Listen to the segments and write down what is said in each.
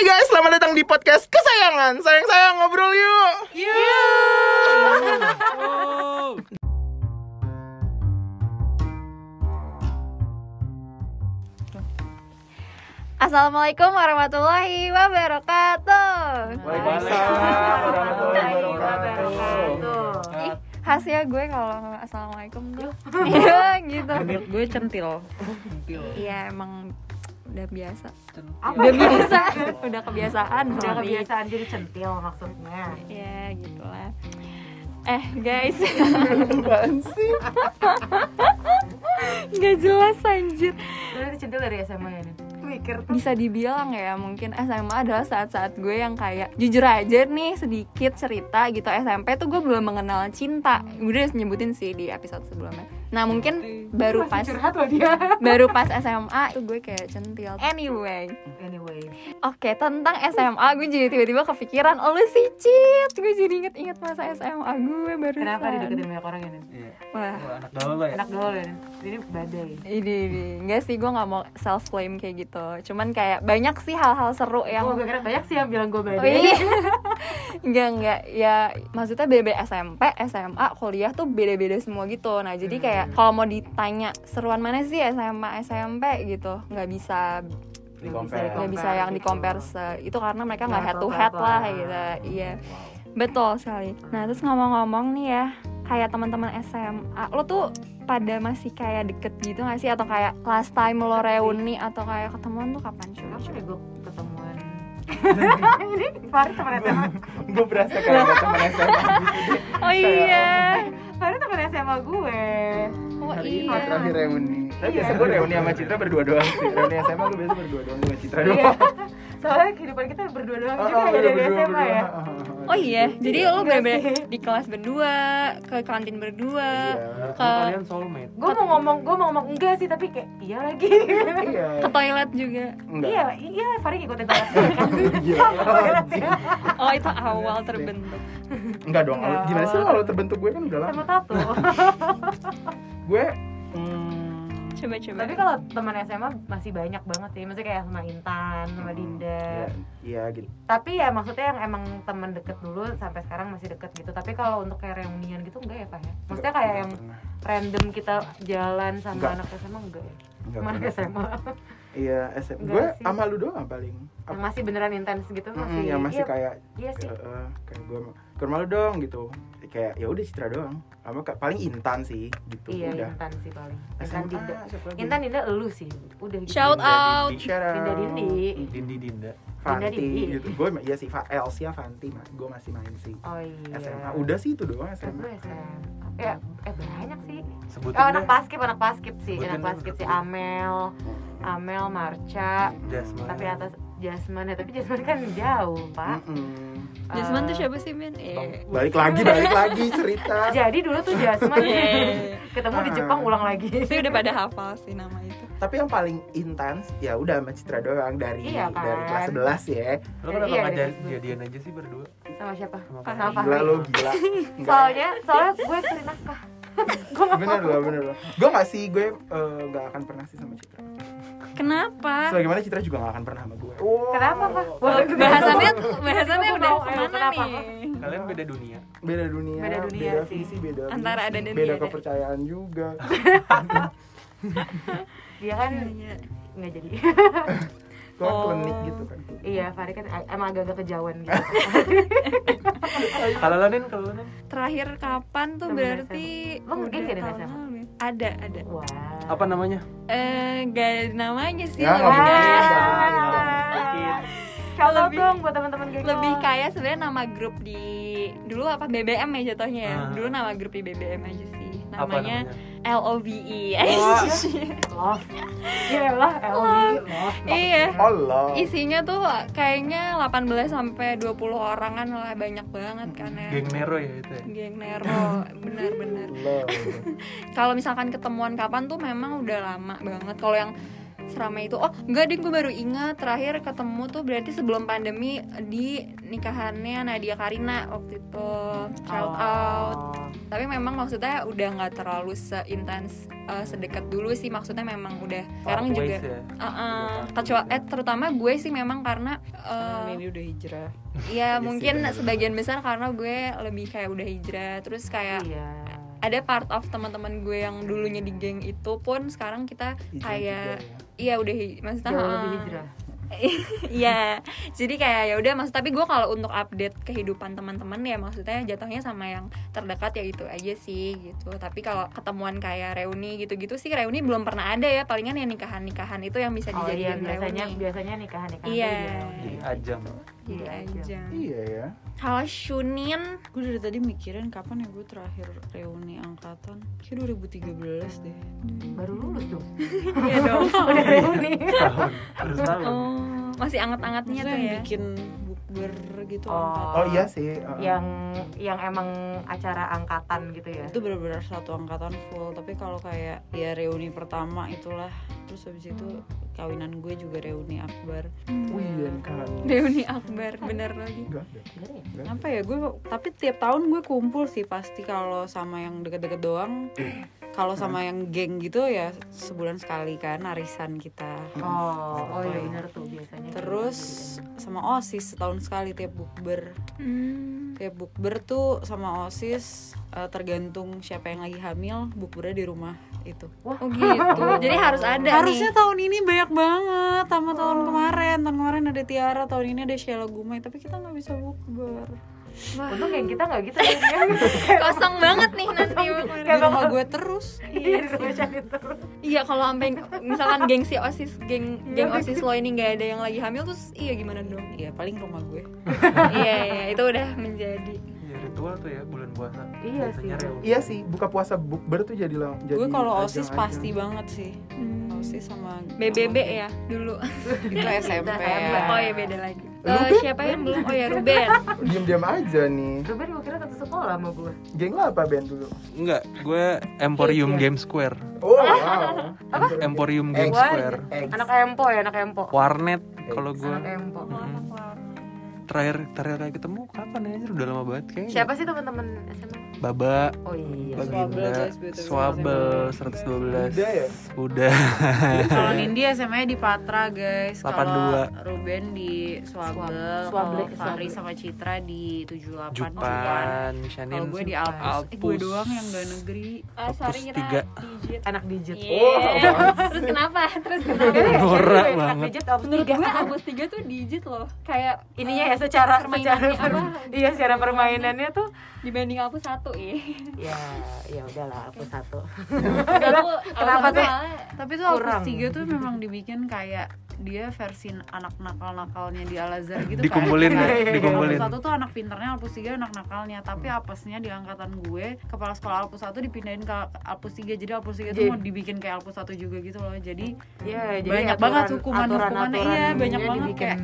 Hai guys, selamat datang di podcast kesayangan. Sayang-sayang ngobrol yuk. Assalamualaikum warahmatullahi wabarakatuh. Waalaikumsalam warahmatullahi wabarakatuh. Ih, khasnya gue kalau assalamualaikum tuh Iya gitu. gue centil Iya emang udah biasa. Udah biasa, udah kebiasaan. udah sorry. kebiasaan jadi centil maksudnya Ya gitulah. Eh guys, sih? nggak jelas anjir. Lu centil dari SMA ya nih mikir tuh bisa dibilang ya mungkin SMA adalah saat-saat gue yang kayak jujur aja nih sedikit cerita gitu SMP tuh gue belum mengenal cinta gue udah nyebutin sih di episode sebelumnya nah mungkin baru pas curhat loh dia. baru pas SMA tuh gue kayak centil. Anyway. Anyway. Oke tentang SMA gue jadi tiba-tiba kepikiran oh lu sih Cit gue jadi inget-inget masa SMA gue baru kenapa dideketin banyak orang ya nih wah. Anak gaul lo ya. Enak gaul ya ini badai. Ini ini. Enggak sih gue nggak mau self claim kayak gitu. Cuman kayak banyak sih hal-hal seru yang oh gue kira banyak sih yang bilang gue Oh badai iya. enggak enggak ya maksudnya beda SMP, SMA, kuliah tuh beda-beda semua gitu. Nah, jadi kayak kalau mau ditanya seruan mana sih SMA, SMP gitu, nggak bisa nggak bisa yang di compare se- itu karena mereka nggak head to head lah gitu. Iya. Betul sekali. Nah, terus ngomong-ngomong nih ya, kayak teman-teman SMA, lo tuh pada masih kayak deket gitu gak sih atau kayak last time lo reuni atau kayak ketemuan tuh kapan cuy? Kenapa deh gue ini Farid teman SMA Gue berasa kayak gak temen SMA gitu. Oh iya. Farid teman SMA gue Oh Hari ini iya. terakhir reuni. Tapi biasa gue reuni sama Citra berdua doang sih. Reuni SMA gue biasa berdua doang sama Citra Iya. doang. soalnya kehidupan kita berdua doang Oh, juga oh, ya dari berdua, SMA berdua. ya Oh iya, jadi lo Enggak bener-bener sih. di kelas berdua, ke kantin berdua, Iya. ke kalian soulmate gue mau ngomong gue mau ngomong enggak sih tapi kayak iya lagi Iya. ke toilet juga. Enggak. iya iya Farid ngikutin gue kan. Oh itu awal terbentuk. Enggak dong. Gimana sih lo kalau terbentuk gue kan udah lama. sama tato Gue hmm, Coba-coba. tapi kalau teman SMA masih banyak banget sih maksudnya kayak sama Intan sama Dinda Iya gitu. tapi ya maksudnya yang emang teman deket dulu sampai sekarang masih deket gitu tapi kalau untuk kayak reunian gitu enggak ya pak ya maksudnya kayak yang random kita jalan sama Enggak. anak SMA enggak ya Enggak sama anak pernah. SMA Iya, SM. Enggak Gue sama lu doang paling. yang masih beneran intens gitu masih yang masih iya, kayak iya sih eh, kayak gue ke rumah lu dong gitu. Kayak ya udah Citra doang. Sama paling Intan sih gitu. iya udah. Intan sih paling Intan SMA, Dinda? Intan Dinda elu sih udah gitu Shout out. Shout out. Dinda Dindi Dindi Dinda Fanti Dindi. gitu. Gue iya sih Elsia Fanti mah. Gue masih main sih. oh iya SMA. Udah sih itu doang Gue SMA. SMA ya eh banyak sih sebutin oh anak paskip anak paskip sih Sebutin anak paskip sih. Amel Amel Marca Jasmine tapi atas Jasmine ya tapi Jasmine kan jauh pak Jasmine tuh Eh, siapa sih Min? Eh. Balik lagi, balik lagi cerita. jadi dulu tuh Jasmine Iya. ketemu di Jepang ulang lagi Saya udah pada hafal sih nama itu. Tapi yang paling intens ya udah sama Citra doang dari Iya kan? dari kelas 11 ya. lo kenapa Iya, Facebook. jadian aja sih berdua sama siapa Sama sama Gila Fahri lo gila. Soalnya soalnya gue cari nafkah gue gak bener loh bener loh gue gak sih gue eh, nggak akan pernah sih sama Citra Kenapa? sebagaimana Citra juga gak akan pernah sama gue wow. kenapa pak Bahasannya bahasannya Gua udah ke mana kenapa? nih? kalian beda dunia beda dunia Beda dunia sih. visi beda Antara ada dan beda kepercayaan juga dia kan Iya. nggak jadi kan Oh. klinik gitu kan iya Fahri kan emang agak-agak kejauhan gitu kalau lo nin kalau lo nin Terakhir kapan tuh berarti. Lo di tahun SMA? Ada, ada. wah apa namanya Eh, gak ada namanya sih, Ya, lebih Lebih- dong buat teman-teman geng lebih kayak sebenarnya nama grup di dulu apa BBM ya jatuhnya ya. Ah. Dulu nama grup di BBM aja sih. Namanya namanya L O V E. Wah. love iya lah love Iya. Allah Isinya tuh kayaknya 18 sampai 20 orangan lah banyak banget kan ya. geng Nero ya itu ya Geng Nero, bener-bener. Allah. Kalau misalkan ketemuan kapan tuh memang udah lama banget. Kalau yang seramai itu. Oh enggak deh gue baru ingat terakhir ketemu tuh berarti sebelum pandemi di nikahannya Nadia Karina waktu itu. Shout out. Oh. tapi memang maksudnya udah nggak terlalu seintens eh, sedekat dulu sih. Maksudnya memang udah sekarang juga ya. Uh, uh, kecuali eh terutama gue sih memang karena eh, ini udah hijrah. ya Iya mungkin sebagian besar karena gue lebih kayak udah hijrah. Terus kayak Iya. Ada part of teman-teman gue yang dulunya di geng itu pun sekarang kita Hijrah kayak ya. iya udah maksudnya Jauh uh, lebih hijrah. Iya, jadi kayak ya udah maksud tapi gue kalau untuk update kehidupan teman-teman ya maksudnya jatuhnya sama yang terdekat ya itu aja sih gitu. Tapi kalau ketemuan kayak reuni gitu-gitu sih reuni belum pernah ada ya. Palingan ya nikahan-nikahan itu yang bisa Oh iya, dijadiin biasanya reuni. biasanya nikahan nikahan Iya. Di ajang. Jadi Iya, aja. Iya ya. Kalau Shunin gue dari tadi mikirin kapan ya gue terakhir reuni angkatan kayak 2013 deh baru lulus dong. Iya dong. Udah reuni. Tahun. Terus tahun. Oh, masih anget-angetnya tuh ya. bikin bukber gitu Oh. angkatan Oh iya sih. uh, yang yang emang acara angkatan gitu ya. itu benar-benar satu angkatan full tapi kalau kayak ya reuni pertama itulah terus habis itu kawinan gue juga reuni akbar Wih, iya kan. Reuni Akbar bener lagi. Enggak, enggak. Bener ya? enggak. apa ya gue tapi tiap tahun gue kumpul sih pasti kalau sama yang deket-deket doang kalau sama yang geng gitu ya sebulan sekali kan arisan kita. Oh, oh iya benar tuh biasanya. terus sama osis setahun sekali tiap bukber. Hmm. tiap bukber tuh sama osis eh, tergantung siapa yang lagi hamil bukbernya di rumah itu. Oh gitu. Jadi harus ada harusnya nih. tahun ini banyak banget sama tahun kemarin. Tahun kemarin ada Tiara tahun ini ada Sheila Gumai tapi kita nggak bisa bukber Untung kayak kita nggak gitu ya. Kosong banget nih nanti. di rumah gue terus Iya, di rumah sakit terus. Iya kalau sampai misalkan gengsi osis geng geng osis lo ini nggak ada yang lagi hamil terus iya gimana dong? Iya paling rumah gue iya iya itu udah menjadi. Iya ritual tuh ya bulan puasa. Iya sih. reuni. Iya sih, buka puasa bukber tuh jadi jadi gue kalau osis ajang. pasti banget sih Hmm. osis sama BBB ya dulu. itu SMP SMP. ya Oh ya beda lagi. Eh, siapa yang belum? Oh ya Ruben. Diam-diam aja nih. Ruben gue kira satu sekolah sama gue. Geng lo apa Ben dulu? Enggak, gue Emporium Iya. Game Square. Oh, wow. Emporium Game Eggs. Square. Eggs. Anak Empo ya, anak Empo. Warnet kalau gue Anak Empo. terakhir terakhir kayak ketemu kapan ya udah lama banget kayaknya Siapa sih teman-teman SMA? Baba Oh iya. Swabel, Baginda. Swabel 112 Udah ya? udah kalau Nindi SMA di Patra guys kalau 82. Ruben di Swabel Swable, kalau Fahri sama Citra di 78 Jupan kalau Shanin gue di Alpus, Eh, gue Alpus. doang yang gak negeri Ah, sorry kita digit. Anak digit. Iya. Terus kenapa? Terus kenapa? Norak Anak banget. digit Menurut tiga. gue Albus 3 tuh digit loh. Kayak Ininya ya secara secara iya secara permainannya tuh dibanding Albus 1 ya. ya ya udahlah aku satu. Kenapa Kenapa sih? tapi tuh Alpus Kurang. 3 tuh memang dibikin kayak dia versi anak nakal-nakalnya di Al Azhar gitu Dikumpulin kan. ya, Alpus dikumpulin. 1 tuh anak pinternya, Alpus 3 anak nakalnya Tapi apesnya di angkatan gue Kepala sekolah Alpus 1 dipindahin ke Alpus 3 Jadi Alpus 3 tuh mau dibikin kayak Alpus 1 juga gitu loh Jadi Ya, jadi banyak aturan- banget hukuman-hukumannya aturan-aturan Iya banyak banget dibikin. kayak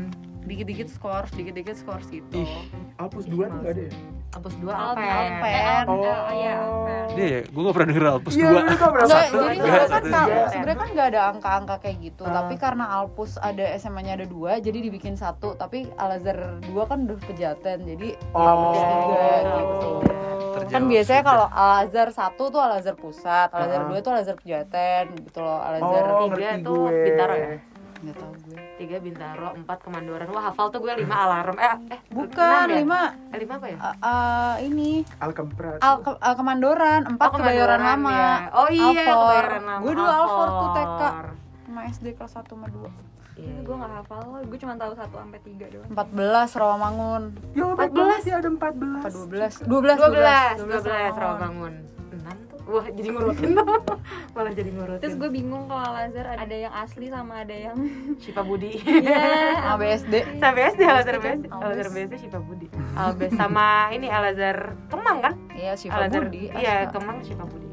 Dikit-dikit skor, dikit-dikit skor gitu Ih. Alpus 2 tuh enggak ada ya? Hapus dua Alpen. Alpen. Oh. Alpen. Iya, Alpen. Dia ya, gue gak pernah denger Alpus Iya, 2 dulu tuh berapa? Enggak, Satu jadi sebenarnya kan sebenarnya kan nggak ada angka-angka kayak gitu Ah. tapi karena Alpus ada SMA-nya ada dua jadi dibikin satu tapi Al Azhar dua kan udah pejaten jadi Oh. Alpus tiga gitu Terjawab kan biasanya kalau Al Azhar satu tuh Al Azhar pusat Al Azhar Ah. dua tuh Al Azhar pejaten gitu loh Al Azhar Oh, tiga ngerti tuh gue. Bintaro ya? Nggak tahu gue Tiga Bintaro, empat Kemandoran. Wah hafal tuh gue lima alarm. Eh, eh bukan ya? lima Eh, lima apa ya? uh, uh, ini Alkemprat. Al ke- uh, Kemandoran empat Oh, kebayoran Kemandoran, lama ya. Oh iya, Alfor. Kebayoran lama. gue dulu Alfor tuh TK sama SD kelas 1 sama 2 Iya. Gue gak hafal, gue cuma tahu 1 sampai 3 doang. 14 Rawamangun Ya, 14 ya ada 14. apa 12 12 Dua belas, 12 dua belas Rawamangun. Enam tuh. Wah jadi ngurutin Malah jadi ngurutin. Terus gue bingung kalau Al Azhar ada yang asli sama ada yang Syifa Budi. Iya. sama BSD Sampai SD Al Azhar kan? BSD. Al Azhar Albes. BSD Syifa Budi. Albes sama ini Al Azhar Kemang kan? Iya, Syifa Azhar Budi. Iya. Kemang Syifa Budi.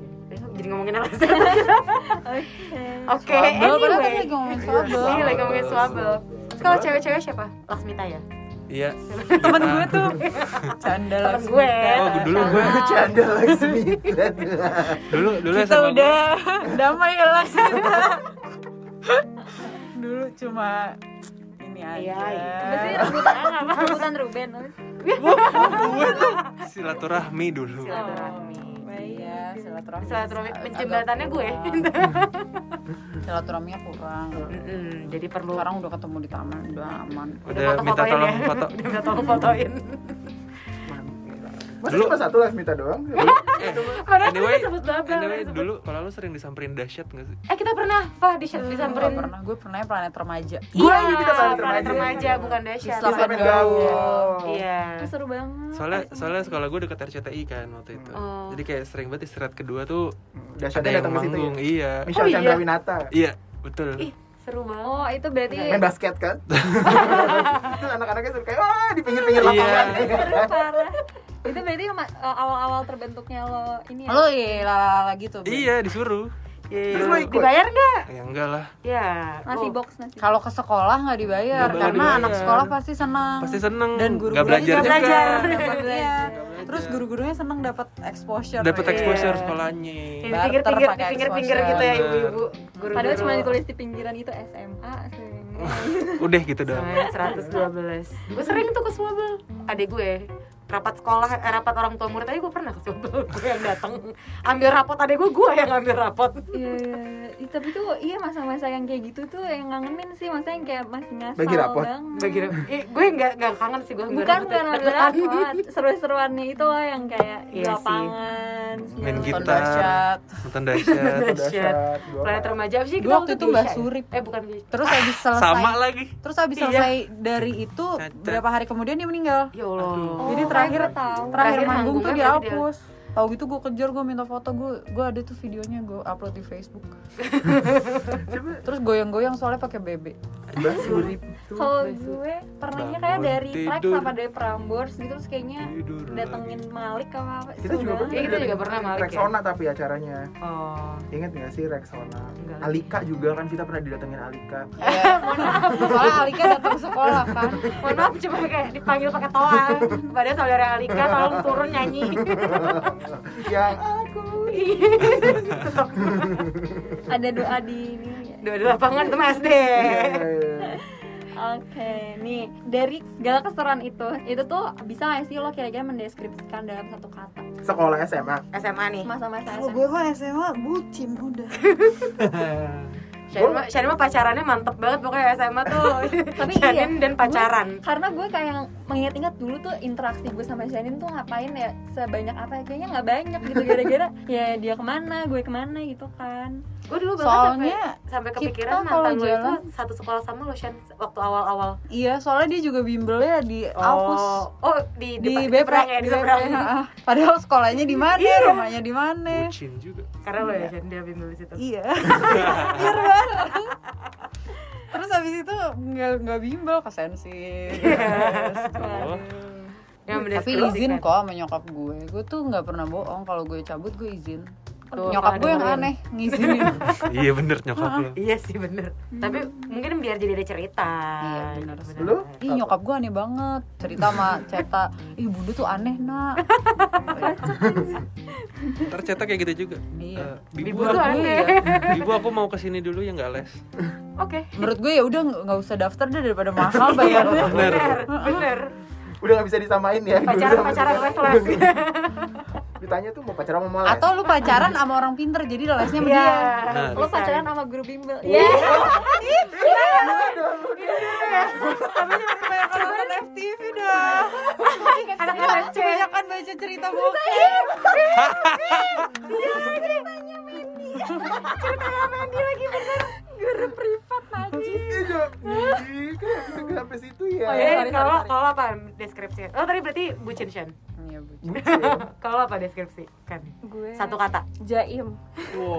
Jadi ngomongin Al Azhar. Oke, padahal kan anyway. lagi ngomongin swabel. Iya, lagi ngomongin swabel. Kalau cewek-cewek siapa? Lasmita ya? Iya. Temen gue tuh. Canda. Temen gue. Oh dulu gue. Bercanda lagi Dulu dulu Kita SMA udah damai ya lah. cuma ini aja. Iya, iya. Apa sih rebutan? Rebutan Ruben? Silaturahmi dulu. Silaturahmi. Iya, silaturahmi. silaturahmi penjembatannya gue. Silaturahminya kurang. Mm-mm, jadi perlu Sekarang udah ketemu di taman, udah aman. udah minta foto-fotoin tolong ya. foto udah minta tolong fotoin Masa Dulu- cuma satu lah minta doang? padahal anyway tadi sebut babel anyway sebut- dulu kalau lu sering disamperin dahsyat gak sih eh kita pernah Pak di Gue disamperin pernah, gue pernah ya planet remaja. Gua Iya, juga planet planet remaja. remaja bukan dahsyat Islam Islam and Gaul. iya Itu seru banget soalnya soalnya sekolah gue deket RCTI kan waktu itu Oh. jadi kayak sering banget istirahat kedua tuh ada Dahsyatnya yang datang ke situ ya. iya Michelle Oh, iya. Chandrawinata. iya betul ih seru banget Oh itu berarti Main basket kan? Itu anak-anaknya suka kayak wah di pinggir-pinggir Iya. lapangan. seru parah Itu berarti eh, awal-awal terbentuknya lo ini ya Lo ya lala gitu. Ben. iya disuruh Terus lo ikut? dibayar nggak ya enggak lah ya Nasi Oh. box nasi Kalau ke sekolah nggak dibayar bakal karena dibayar. anak sekolah pasti senang. pasti seneng Dan guru-gurunya nggak belajar juga belajar. Dapat- iya. belajar. Terus guru-gurunya senang dapat exposure. dapat Iya. exposure sekolahnya Di pinggir-pinggir di gitu ya ibu-ibu guru Padahal cuma ditulis di pinggiran itu SMA sih. udah gitu dong Semen 112 Gue sering tuh ke Swabel Adik gue rapat sekolah eh, rapat orang tua murid aja gue pernah ke Swabel gue yang datang ambil rapot adek gue gue yang ambil rapot Iya, iya, iya. tapi tuh iya masa-masa yang kayak gitu tuh yang ngangenin sih, maksudnya yang kayak masih ngasal Bagi rapot? banget. bagi eh, gue nggak nggak kangen sih gue Bukan bukan ambil rapot, seru-seruannya itu lah yang kayak di Iya lapangan. Main gitar. nonton dahsyat Dahsyat. Planet remaja sih Gue waktu itu mbak surip. eh bukan. Terus habis selesai. sama lagi Terus habis Iya. selesai dari itu berapa hari kemudian dia meninggal. ya Allah Jadi terakhir gue tahu. terakhir Terakhir manggung tuh manggungnya berarti dihapus. Tahu gitu gue kejar gue minta foto gue gue ada tuh videonya gue upload di Facebook. Terus goyang-goyang soalnya pakai Surip. Kalau gue pernahnya kayak dari tidur. apa dari Prambors gitu terus kayaknya Tidur datengin lagi. Malik apa apa. Kita juga pernah. Iya, kita juga pernah Malik ya. Rexona tapi acaranya. oh Ingat nggak sih Rexona? Enggak. Alika juga kan kita pernah didatengin Alika. Iya. Soalnya Alika datang sekolah kan. mohon maaf cuma kayak dipanggil pakai toa padahal saudara Alika tolong turun nyanyi Yang aku. Ada doa di ini. dua di lapangan mah SD Iya. Oke, nih dari segala keseruan itu, itu tuh bisa nggak sih lo kira-kira mendeskripsikan dalam satu kata Sekolah SMA. SMA nih masa-masa SMA? gue mah SMA bucin udah. Shanin mah, pacarannya mantep banget pokoknya SMA tuh. Tapi Shanin iya, dan pacaran. Karena gue kayak mengingat-ingat dulu tuh interaksi gue sama Shanin tuh ngapain ya sebanyak apa ya kayaknya nggak banyak gitu gara-gara ya dia ke mana gue ke mana gitu kan. Gue dulu bahkan sampai, Soalnya sampai kita kepikiran kalau mantan lo itu satu sekolah sama lo Shan Waktu awal-awal iya soalnya dia juga bimbelnya di Alpus. Oh, oh di, di depan- BP seberang ya, di di ha-ha. Padahal sekolahnya di mana, rumahnya di mana. bucin juga Karena lo ya Shan, dia bimbel di situ Iya. Biar banget. Terus habis itu nggak nggak bimbel ke sensi. oh Yang Tapi izin kok sama nyokap gue. Gue tuh nggak pernah bohong kalau gue cabut gue izin. Tuh, nyokap gue yang aneh ngizinin. iya bener nyokap lo Iya sih bener Tapi mungkin biar jadi ada cerita Iya, bener. Lu? Ih nyokap gue aneh banget. Cerita sama Ceta. Ih bunda tuh aneh nak. ntar cetak kayak gitu juga Iya. Eh, bibu, Bibu gue aneh ya. bibu aku mau ke sini dulu ya nggak les Oke Menurut gue ya udah nggak usah daftar deh daripada mahal bayarnya. bener Bener, bener Udah nggak bisa disamain ya. Pacaran-pacaran les-les Ditanya tuh mau pacaran sama les. Atau lu pacaran sama orang pinter jadi lesnya sama Iya dia. Nah, bisa. pacaran sama guru bimbel. Iya. Kebanyakan nonton FTV dah. Anak Iya, SC kebanyakan baca cerita bokep. Guru privat lagi. Iya, Jo. Ih, kan nggak bisa sampai situ ya. Oh, iya. Eh, sorry, kalau sorry. kalau apa deskripsi? Oh tadi berarti bucin Shan. Iya, bucin. Kalau apa deskripsi? Kan Gue satu kata. jaim.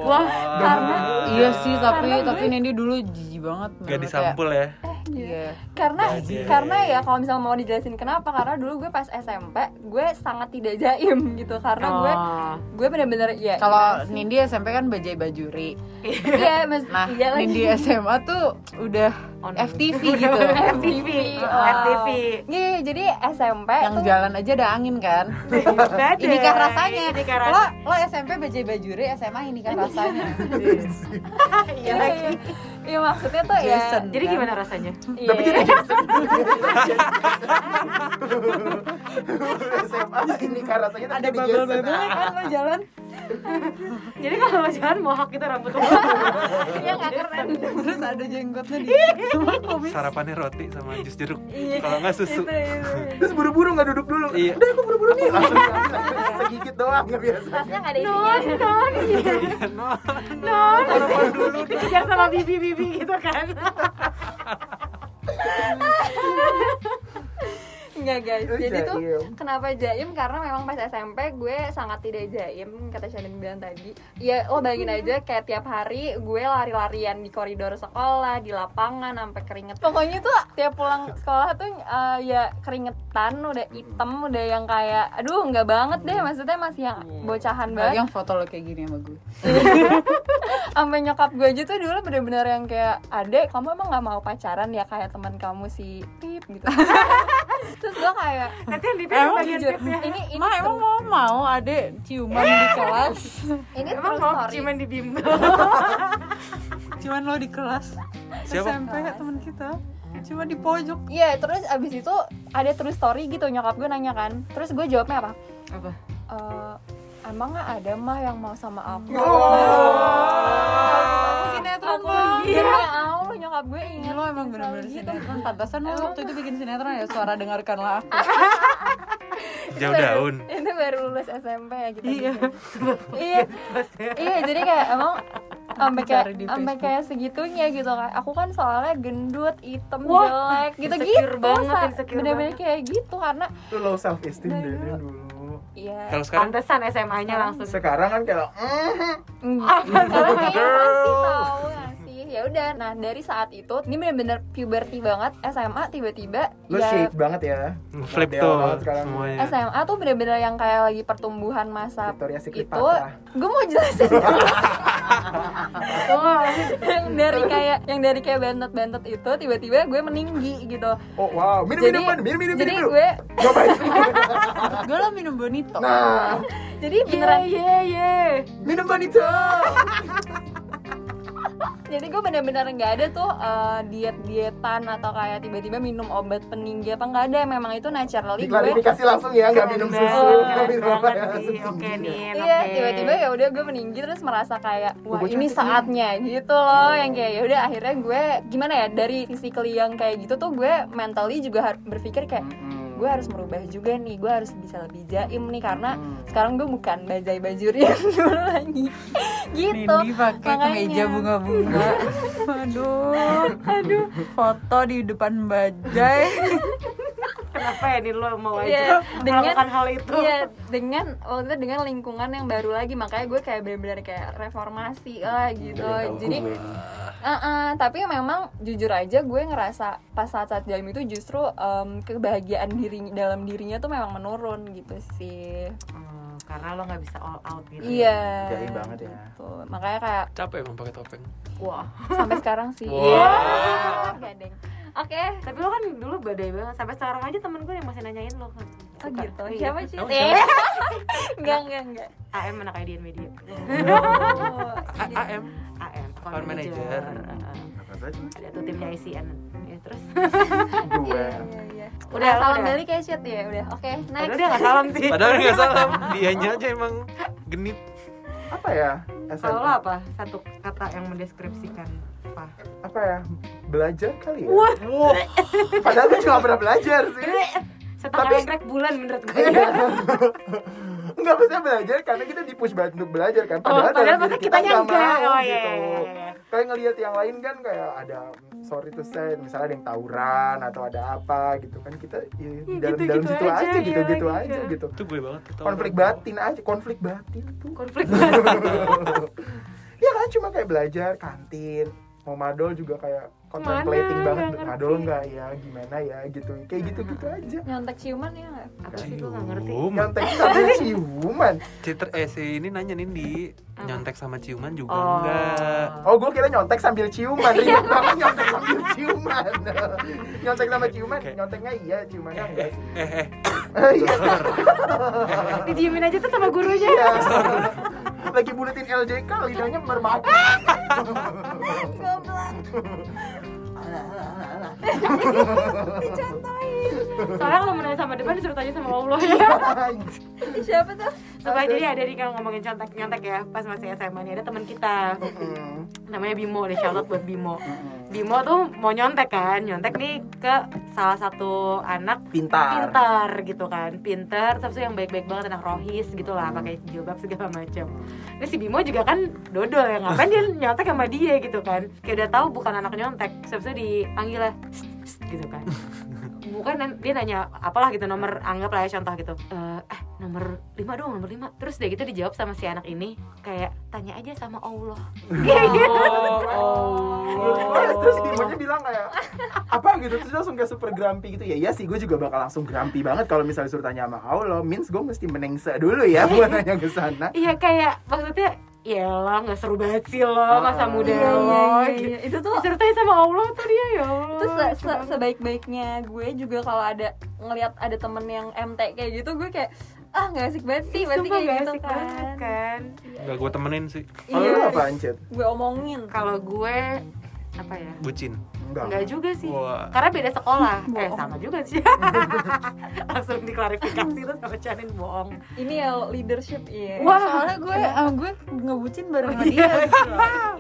Wah, Karena Iya sih, tapi Karena tapi Nendi dulu jijik banget. gak disampul ya eh iya. Iya. Karena Iya. karena ya kalau misalnya mau dijelasin kenapa karena dulu gue pas SMP gue sangat tidak jaim gitu karena gue Oh. gue bener-bener ya Kalau? Nindi SMP kan bajai bajuri. iya mas Nah, iya lagi. Nindi SMA tuh udah On. FTV gitu. FTV, Oh. FTV. Iya, jadi SMP Yang tuh jalan aja ada angin kan. Beda. Ini kan rasanya. Ini kan Lo rasanya. lo SMP bajai bajuri, SMA ini kan rasanya. Iya lagi. Iya maksudnya tuh ya Jason. Jadi Kan? gimana rasanya? iya. Tapi jadi Jason SMA ini kan rasanya ada jadi bubble Jason. bubble kan lo jalan Jadi kalau lo jalan mohawk gitu rambut lo. Iya nggak keren terus ada jenggotnya di kumis Sarapannya roti sama jus jeruk. Iya. Kalau nggak susu. Itu, itu. Terus buru-buru nggak duduk dulu. Iya. Udah aku buru-buru nih segigit doang nggak biasa. Tasnya nggak ada isinya Non, non, iya. non. Dikejar sama bibi-bibi gitu kan. Enggak guys, jadi tuh kenapa jaim? Karena memang pas SMP gue sangat tidak jaim Kata Shannon bilang tadi. Ya lo bayangin aja kayak tiap hari gue lari-larian di koridor sekolah, di lapangan, sampai keringet. Pokoknya tuh tiap pulang sekolah tuh eh, ya keringetan, udah hitam, udah yang kayak Aduh nggak banget deh, maksudnya masih yang bocahan banget. yang foto lo kayak gini sama gue. Sampai nyokap gue aja tuh dulu bener-bener yang kayak adek kamu emang nggak mau pacaran ya kayak teman kamu si pip? gitu terus gue kayak Nanti yang di Emang bagian jujur ini ini Emang emang mau mau adek ciuman di kelas ini Emang mau story ciuman di bimbel. Cuman lo di kelas Siapa? SMP teman kita Cuma di pojok Iya, terus abis itu ada true story gitu nyokap gue nanya kan. Terus gue jawabnya apa? Apa? "Eh, emang nggak ada mah yang mau sama aku? Sinetron Aku bang demi Allah nyokap gue Ini ingat lo emang bener-bener gitu. sinetron Pantasan lo waktu itu bikin sinetron ya Suara dengarkanlah aku Jauh daun. Itu baru lulus SMP ya gitu. Iya. iya. Iya, jadi kayak emang sampai kayak sampai kayak segitunya gitu kan. Aku kan soalnya gendut, hitam, Wah, jelek, gitu-gitu. insecure banget, Bener-bener banget. kayak gitu karena Itu low self esteem Dari deh dia dulu. iya. Kalau sekarang Pantesan SMA-nya langsung. Sekarang kan kayak mm, tahu sih? Ya udah, nah dari saat itu ini bener-bener puberty banget SMA tiba-tiba lo ya shape banget ya. flip tuh semuanya. SMA tuh bener-bener yang kayak lagi pertumbuhan masa itu gue mau jelasin dulu Oh, yang dari kayak yang dari kayak bantet-bantet itu tiba-tiba gue meninggi gitu Oh wow, minum jadi minum minum minum jadi minum. gue. Gue lo minum bonito Nah, jadi beneran iya, iya. minum bonito. jadi gue bener-bener nggak ada tuh eh, diet-dietan atau kayak tiba-tiba minum obat peninggi apa nggak ada. Memang itu naturally gue Diklarifikasi langsung ya, nggak minum susu, nggak minum apa ya. Oke nih, Iya, tiba-tiba ya udah gue meninggi terus merasa kayak wah gue ini saatnya gitu loh. Yang kayak ya udah akhirnya gue gimana ya dari physically yang kayak gitu tuh gue mentally juga berpikir kayak Mm-mm. Gue harus merubah juga nih gue harus bisa lebih jaim nih karena Hmm. sekarang gue bukan bajai bajuri yang dulu lagi. Gitu. Nindi pakai makanya. kemeja bunga-bunga. Aduh Aduh. Foto di depan bajai Kenapa ya nih lo mau Iya, aja dengan melakukan hal itu? Iya, dengan waktu itu dengan lingkungan yang baru lagi makanya gue kayak benar-benar kayak reformasi lah gitu. Tahu Jadi, gue. uh-uh, tapi memang jujur aja gue ngerasa pas saat-saat jam itu justru em, kebahagiaan diri dalam dirinya tuh memang menurun gitu sih. Hmm, karena lo nggak bisa all out gitu. Iya. Jaim banget ya. Gitu. Makanya kayak capek emang pakai topeng Wah. sampai sekarang sih. Wah. Gak deng. Oke. Tapi lo kan dulu badai banget. Sampai sekarang aja temen gue yang masih nanyain lo kan. Oh Suka. gitu. Iya. Siapa sih? Emang Eh. enggak, enggak, enggak. AM anak IDN Media. Oh, A- AM AM. Account manager. Heeh. Apa saja? Ada tuh timnya ICN. Ya terus. Gue. Iya, iya, iya. Udah, salam balik ya shit ya udah. Oke, next. Padahal dia gak salam sih. padahal nggak salam dianya aja emang genit Apa ya? Kalau apa? Satu kata yang mendeskripsikan apa? Apa ya? Belajar kali ya? Wah. Padahal gue juga pernah belajar sih. Setengah Tapi- engkrek bulan menurut gue. Iya. Enggak bisa belajar karena kita di push banget untuk belajar kan. Oh, Padahal, padahal dalam masa diri kitanya nggak enggak. mau Oh, iya, gitu. iya, iya. Kayak ngelihat yang lain kan kayak ada sorry to say misalnya ada yang tawuran atau ada apa gitu kan kita ya, Ya, dalam gitu-gitu dalam situ aja, aja, iya gitu gitu lagi, aja iya. gitu. itu gue banget tuh Konflik batin aja, konflik batin tuh. Konflik ya kan cuma kayak belajar kantin mau madol juga kayak contemplating Mana? banget Nggak ngerti. madol nggak ya? Gimana ya? Gitu. Kayak gitu gitu aja. Nyontek ciuman ya nggak? Apa sih gue gak ngerti. Nyontek sambil ciuman. Citer eh si ini nanya Nindi. Nyontek sama ciuman juga Oh. enggak oh gue kira nyontek sambil ciuman. Ribet banget nyontek sambil ciuman. Nyontek sama ciuman Oke. nyonteknya iya ciumannya enggak sih. Eh eh iya. Didiemin aja tuh sama gurunya. Lagi buletin LJK lidahnya mermata soalnya kalau menanya sama depan disuruh tanya sama Allah ya. Siapa tuh? Suka jadi ada nih kalau ngomongin contek nyontek ya pas masih SMA nih ada teman kita. Namanya Bimo deh shout out buat Bimo. Bimo tuh mau nyontek kan nyontek nih ke salah satu anak pintar. pintar gitu kan pintar tapi yang baik-baik banget anak rohis gitu lah pakai jilbab segala macam ini si Bimo juga kan dodol ya ngapain dia nyontek sama dia gitu kan. Kayak udah tahu bukan anak nyontek sebisa dipanggil lah gitu kan bukan dia nanya apalah gitu nomor anggap lah ya contoh gitu. Eh eh, nomor 5 dong nomor 5 terus dia gitu dijawab sama si anak ini kayak tanya aja sama Allah. Terus, terus Bimonya bilang kayak apa gitu? Terus dia langsung kayak super grumpy gitu. Ya iya sih gue juga bakal langsung grumpy banget kalau misalnya suruh tanya sama Allah. Means gue mesti menengse dulu ya buat nanya ke sana. Iya kayak maksudnya ya lah nggak seru banget sih lo masa muda iya, lo iya, iya, gitu. iya. itu tuh disertai sama Allah tuh dia ya Allah. Itu se- se- sebaik-baiknya gue juga kalau ada ngelihat ada temen yang MT kayak gitu gue kayak ah nggak asik banget sih pasti kayak gak gitu asik kan. banget kan. Gak gue temenin sih. Iya. Apa Ancet? gue omongin. Kalau gue apa ya? Bucin enggak Enggak juga sih. Wah. karena beda sekolah. Eh Bohong. sama juga sih. Langsung diklarifikasi tuh sama Canin bohong. Ini ya leadership iya. Wah. soalnya gue eh, gue ngebucin bareng sama dia.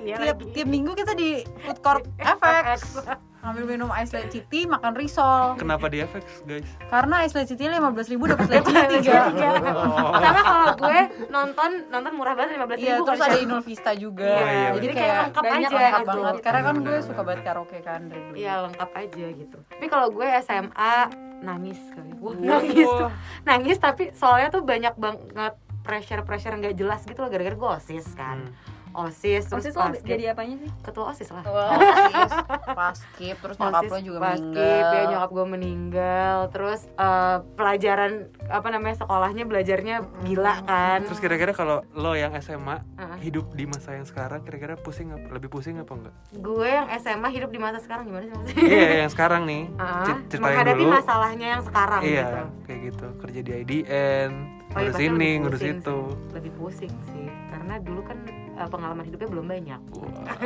Iya tiap lagi. tiap minggu kita di food court FX ngambil minum ice latte city makan risol. Kenapa di FX guys? karena ice latte city lima belas ribu dapat latte tiga Oh. karena kalau gue nonton nonton murah banget lima belas Iya, ribu terus ada Inul Vista juga. Iya, iya, jadi kayak lengkap banyak aja. lengkap banget. Karena kan gue suka banget karaoke kan dari dulu. Iya lengkap aja gitu. Tapi kalau gue SMA nangis kali. Wah, nangis tuh. Nangis tapi soalnya tuh banyak banget pressure-pressure nggak jelas gitu loh gara-gara gue OSIS kan. OSIS terus Terus lo jadi apanya sih? ketua OSIS lah. Paskip, paskip, terus nyokap OSIS lo juga basket, meninggal. ya nyokap gue meninggal terus eh, pelajaran apa namanya sekolahnya belajarnya gila kan Terus kira-kira kalau lo yang SMA Heeh. hidup di masa yang sekarang kira-kira pusing apa? Lebih pusing apa enggak? gue yang SMA hidup di masa sekarang gimana sih maksudnya Iya yang sekarang nih. Cer- Ceritain menghadapi dulu. masalahnya yang sekarang Iya gitu kayak gitu kerja di IDN Oh iya, ngurus pasti ini ngurus itu. sih. lebih pusing sih karena dulu kan eh, pengalaman hidupnya belum banyak.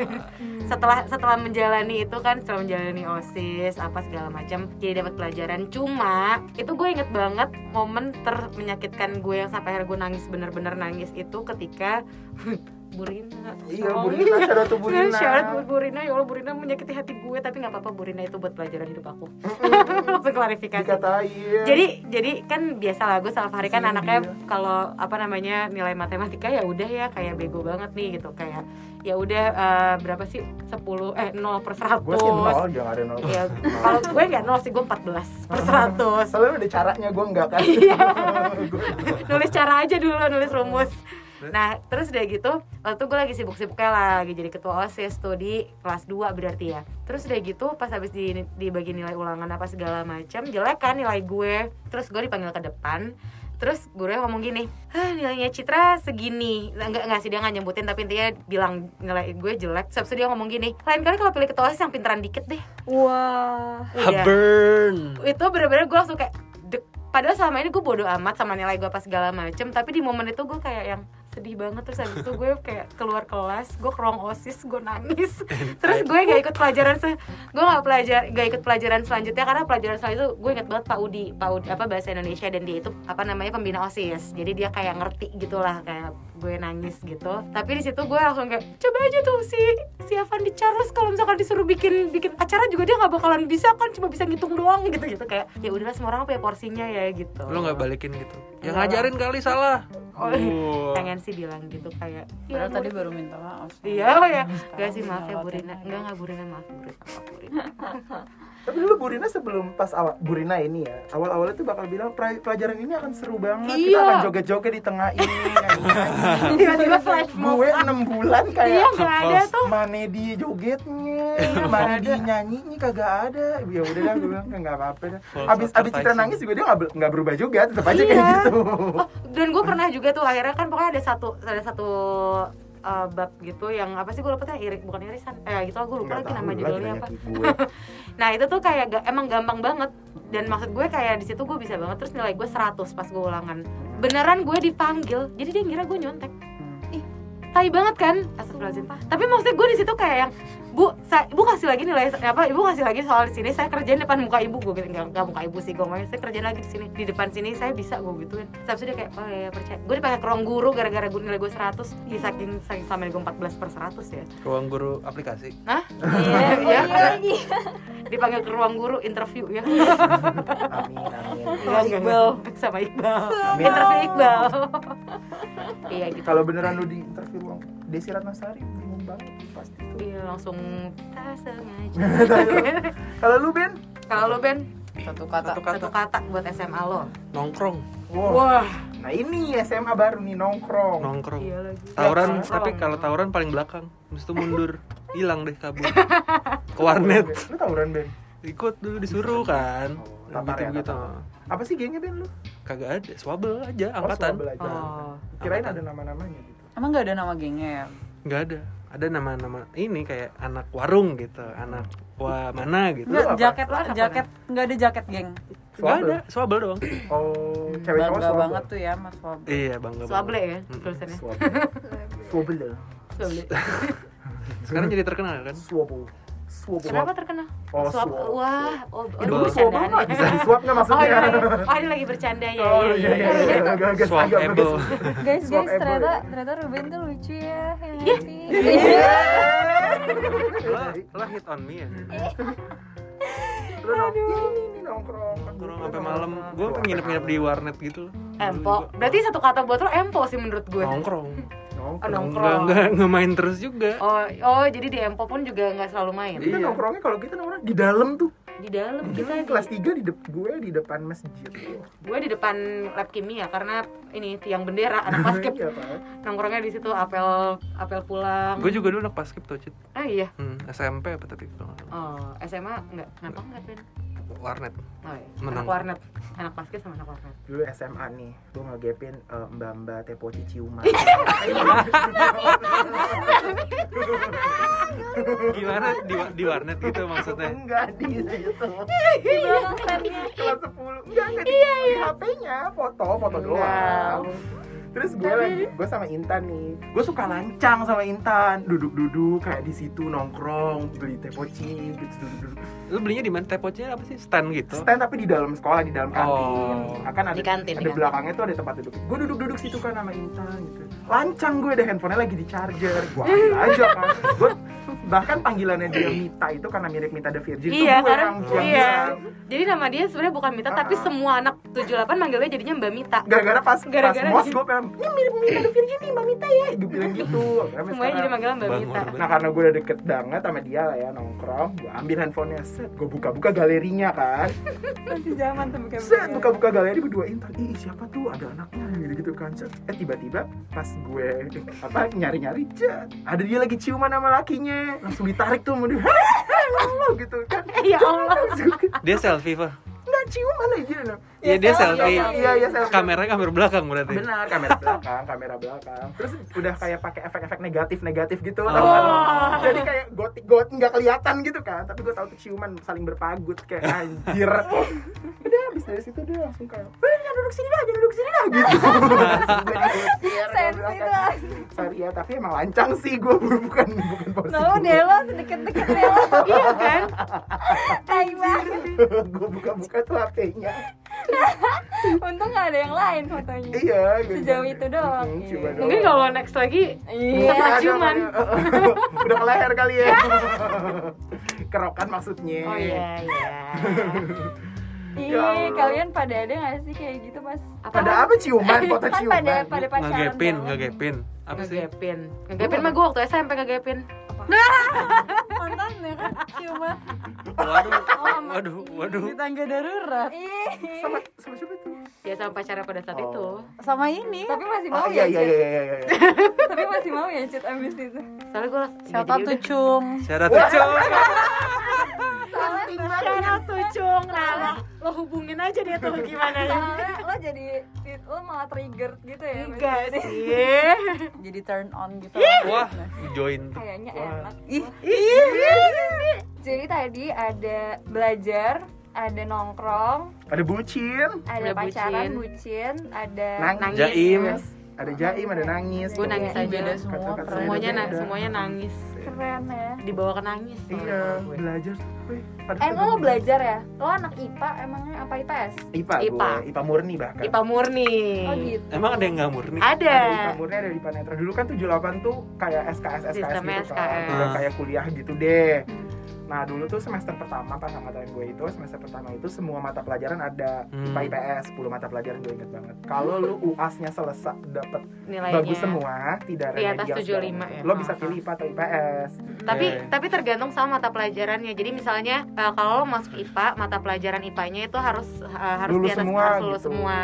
Setelah setelah menjalani itu kan setelah menjalani osis apa segala macam jadi dapat pelajaran. Cuma itu gue inget banget momen termenyakitkan gue yang sampai akhirnya gue nangis bener-bener nangis itu ketika Burina. Iya Oh. Burina shout out to Burina. Syarat buat Burina, ya Allah Burina menyakiti hati gue Tapi gak apa-apa Burina itu buat pelajaran hidup aku. Langsung klarifikasi. Dikatain. Jadi jadi kan biasa lah gue Fahri kan Sini anaknya dia. kalau apa namanya nilai matematika ya udah ya kayak bego banget nih gitu. Kayak ya udah eh, berapa sih? 10 eh 0 per 100 gue sih nol dia nggak ada nol. Ya kalau gue nggak 0 sih gue 14 per 100 soalnya udah caranya gue enggak kan. Iya. Nulis cara aja dulu nulis rumus nah terus udah gitu waktu itu gue lagi sibuk-sibuknya lah lagi jadi ketua osis tuh di kelas 2 berarti ya terus udah gitu pas habis di dibagi nilai ulangan apa segala macam jelek kan nilai gue terus gue dipanggil ke depan terus gurunya ngomong gini Hah nilainya Citra segini Enggak, enggak sih dia nggak nyebutin tapi intinya bilang nilai gue jelek Terus dia ngomong gini Lain kali kalau pilih ketua OSIS yang pinteran dikit deh Wah. Udah Burn. itu bener-bener gue langsung kayak dek. padahal selama ini gue bodo amat sama nilai gue apa segala macem tapi di momen itu gue kayak yang sedih banget terus habis itu gue kayak keluar kelas gue ke ruang osis gue nangis. Terus gue gak ikut pelajaran se gue gak pelajar gak ikut pelajaran selanjutnya karena pelajaran selanjutnya gue inget banget Pak Udi Pak Udi apa bahasa Indonesia dan dia itu apa namanya pembina osis. Jadi dia kayak ngerti gitulah kayak gue nangis gitu. Tapi di situ gue langsung kayak coba aja tuh si si Avandi Charles kalau misalkan disuruh bikin bikin acara juga dia nggak bakalan bisa kan cuma bisa ngitung doang gitu gitu kayak ya udahlah semua orang punya porsinya ya gitu. Lo nggak balikin gitu? Yang ngajarin kali salah. Oh, Wah. pengen sih bilang gitu kayak Padahal ya, tadi Bu- baru minta maaf. iya oh ya. Gak sih maaf ya Burina enggak enggak Burina maaf Burina maaf Burina tapi dulu Burina sebelum pas awal Burina ini ya awal awalnya tuh bakal bilang "Pra- pelajaran ini akan seru banget kita Iya. akan joget-joget di tengah ini. Nyanyi-nyanyi." tiba-tiba flash mob. Gue enam bulan iya kayak nggak ada tuh. Mana di jogetnya mana di nyanyinya kagak ada. Ya udah dah gue bilang nggak apa-apa dah. Abis abis Citra nangis juga dia nggak ber- nggak berubah juga tetap aja kayak Iya. gitu. Oh, dan gue pernah juga tuh akhirnya kan pokoknya ada satu ada satu uh, bab gitu yang apa sih gue lupa tuh irik bukan irisan. Eh gitu lah gue lupa Nggak lagi nama judulnya apa. nah itu tuh kayak ga- emang gampang banget. Dan maksud gue kayak di situ gue bisa banget terus nilai gue 100 pas gue ulangan. Beneran gue dipanggil jadi dia ngira gue nyontek. Hmm. Tai banget kan? Astagfirullahaladzim. Tapi maksudnya gue di situ kayak yang bu sa- ibu kasih lagi nilai apa ibu kasih lagi soal di sini saya kerjain depan muka ibu. Gue gitu nggak muka ibu sih gue saya kerjain lagi di sini di depan sini saya bisa gue gituin. Terus dia kayak oh ya percaya. Gue dipakai ke ruang guru gara-gara gue nilai gue 100 di saking saking ini gue 14 per 100 ya. Ruang guru aplikasi. Hah? Iya, Iya. iya lagi. dipanggil ke ruang guru interview ya. Amin amin enggak, enggak. sama Iqbal. Amin. interview Iqbal iya gitu. Kalau beneran lu di interview ruang Desi Ratnasari bingung banget pasti tuh. Iya langsung tak sengaja. kalau lu Ben? Kalau lo Ben? Satu kata. Satu kata. Satu kata buat SMA lo. nongkrong. Wow. Wah, nah ini SMA baru nih nongkrong. Nongkrong. Iya lagi. tawuran Nongkrong. tapi kalau tawuran paling belakang. Itu mundur. Hilang deh kabur. Ke warnet. Lu tawuran Ben? Ikut dulu disuruh kan. Oh, tatar ya, gitu gitu apa sih gengnya Ben lu kagak ada swabel aja Oh, angkatan swabel aja. Oh. kirain Angkatan. ada nama-namanya gitu emang nggak ada nama gengnya ya nggak ada ada nama-nama ini kayak anak warung gitu anak wah mana gitu nggak jaket apa, jaket nggak ada jaket geng nggak Swabel? ada swabel doang oh cewek cowok bangga swabel. banget tuh ya mas Swab iya bangga Swable banget. ya Mm-mm. tulisannya. swabel swabel Swable. sekarang jadi terkenal kan swabel swabel Kenapa terkenal? Oh, Swab. swab. Wah, oh, oh, Itu swab apa? ya. Bisa disuap nggak maksudnya? Oh, iya, iya. oh, ini lagi bercanda ya. Oh iya iya iya. Agak agak swab agak bagus. Guys, guys, ternyata ya? ternyata Ruben tuh lucu ya. ya Iya. sih? lo lo hit on me ya ini nongkrong. kurang sampai malam gue nginep-nginep di warnet gitu loh Empo. Berarti satu kata buat lo empo sih menurut gue. nongkrong Oh, Nongkrong. nongkrong. nggak nggak nggak main terus juga Oh, oh jadi di empo pun juga nggak selalu main. Kita Iya. nongkrongnya kalau kita nongkrong di dalam tuh. Di dalam kita di, kelas 3 di dep gue di depan masjid. gue di depan lab kimia karena ini tiang bendera anak basket Iya, Pak. nongkrongnya di situ apel apel pulang. gue juga dulu anak paskib tuh Cid. Ah iya. hmm, SMP apa tapi. Oh, SMA enggak. Kenapa enggak, Ben? Warnet Oh, iya. Menang. Anak warnet. Anak basket sama anak warnet. Dulu SMA nih, gue ngegepin eh, mbak-mbak tepoci ciuman. gimana di, di warnet gitu maksudnya Enggak di situ. Di belakang standnya. Kelas 10. Enggak enggak di, di HP-nya, foto, foto doang. Terus gue lagi, gue sama Intan nih. Gue suka lancang sama Intan. Duduk-duduk kayak di situ nongkrong Beli teh poci gitu duduk-duduk. Lu belinya di mana? Tepotnya apa sih? Stand gitu? Stand tapi di dalam sekolah, di dalam kantin. Oh. Akan ada, Di kantin, ada di kantin. belakangnya tuh ada tempat duduk. Gue duduk-duduk situ kan sama Intan gitu. Lancang gue ada handphonenya lagi di charger. Gue ambil aja kan Gue bahkan panggilannya dia Mita itu karena mirip Mita the Virgin itu Iya, gue karena yang, yang iya. bilang. Jadi nama dia sebenarnya bukan Mita, tapi Ah. semua anak 78 manggilnya jadinya Mbak Mita. Gara-gara pas, Gara-gara pas mos gue pengen Ini mirip Mita the Virgin nih Mbak Mita ya Gue bilang gitu Semuanya sekarang- jadi manggilnya Mbak Bang Mita. Nah karena gue udah deket banget sama dia lah ya nongkrong Gue ambil handphonenya set Gue buka-buka galerinya kan Masih zaman tuh bukan Set buka-buka galeri gue duain Ntar ih siapa tuh ada anaknya gitu-gitu kan set. Eh tiba-tiba pas gue apa nyari-nyari Ada dia lagi ciuman sama lakinya Langsung ditarik tuh dia. Halo gitu kan. Ya Allah. dia selfie pak Nggak ciuman aja nah. Iya dia selfie Iya iya selfie kameranya kamera belakang berarti Benar, kamera belakang, kamera belakang. Terus udah kayak pakai efek-efek negatif-negatif gitu. Oh. kan? Jadi kayak gotik got nggak kelihatan gitu kan. Tapi gue tahu tuh ciuman saling berpagut kayak anjir. udah habis dari situ dia langsung kayak, "Eh, jangan duduk sini dah, jangan duduk sini dah." gitu. Sensi Sorry ya, tapi emang lancang sih gue bukan bukan posisi. No, Delo sedikit-dikit Delo. Iya kan? Tai banget. gue buka-buka HP-nya. Untung gak ada yang lain fotonya. Iya, gue Sejauh itu doang. "Hmm, cuma doang." Mungkin kalau next lagi Iya. Ada ciuman. kali. Udah ke leher kali ya. Kerokan maksudnya. Oh iya iya. Ih, Ya Allah. kalian pada ada gak sih kayak gitu pas Pada apa ciuman? Foto kan ciuman. pada pada pacaran ngegepin ngegepin apa sih Ngegepin. Ngegepin mah gue waktu SMP ngegepin. mantan ya kan? Ciuman. Waduh waduh waduh. di tangga darurat. Sama sama siapa itu? Ya sama pacarnya pada saat Oh. itu. sama ini. Tapi masih Oh mau iya ya iya Cit? iya iya iya. tapi masih mau ya Cit abis itu? Soalnya gue siapa tuh cung syarat lucu Karena tuh cung, nah lo hubungin aja dia tuh gimana ya? lo jadi lo malah trigger gitu ya Enggak sih. jadi turn on gitu. Wah join kayaknya Ih jadi tadi ada belajar ada nongkrong Ada bucin. ada Ada pacaran bucin. bucin ada Nang- Nangis. Jaim. ada jaim ada nangis Gue nangis aja. beda semua. Semuanya na- semuanya nangis. Keren ya Dibawa ke nangis. iya belajar gue Padahal Eh, lo, lo dulu- belajar ya? Lo anak IPA emangnya apa IPS? IPA, IPA. gue IPA murni bahkan IPA murni. Oh gitu. Emang ada yang nggak murni? Ada. ada IPA murni ada IPA netra dulu kan 78 tuh kayak SKS SKS Sistemnya gitu kan SKS. Udah kayak kuliah gitu deh Hmm. Nah dulu tuh semester pertama pas angkatan gue itu semester pertama itu semua mata pelajaran ada Hmm. IPA IPS 10 mata pelajaran gue inget banget. Kalau lu UAS-nya selesai dapet Nilainya. bagus semua, tidak Di atas remedial 75 segala ya. Lo bisa Ah, pilih IPA atau IPS. Tapi Eh. tapi tergantung sama mata pelajarannya. Jadi misalnya eh, kalau lo masuk IPA, mata pelajaran IPA-nya itu harus eh, harus lulus di atas semua harus lulus gitu. semua.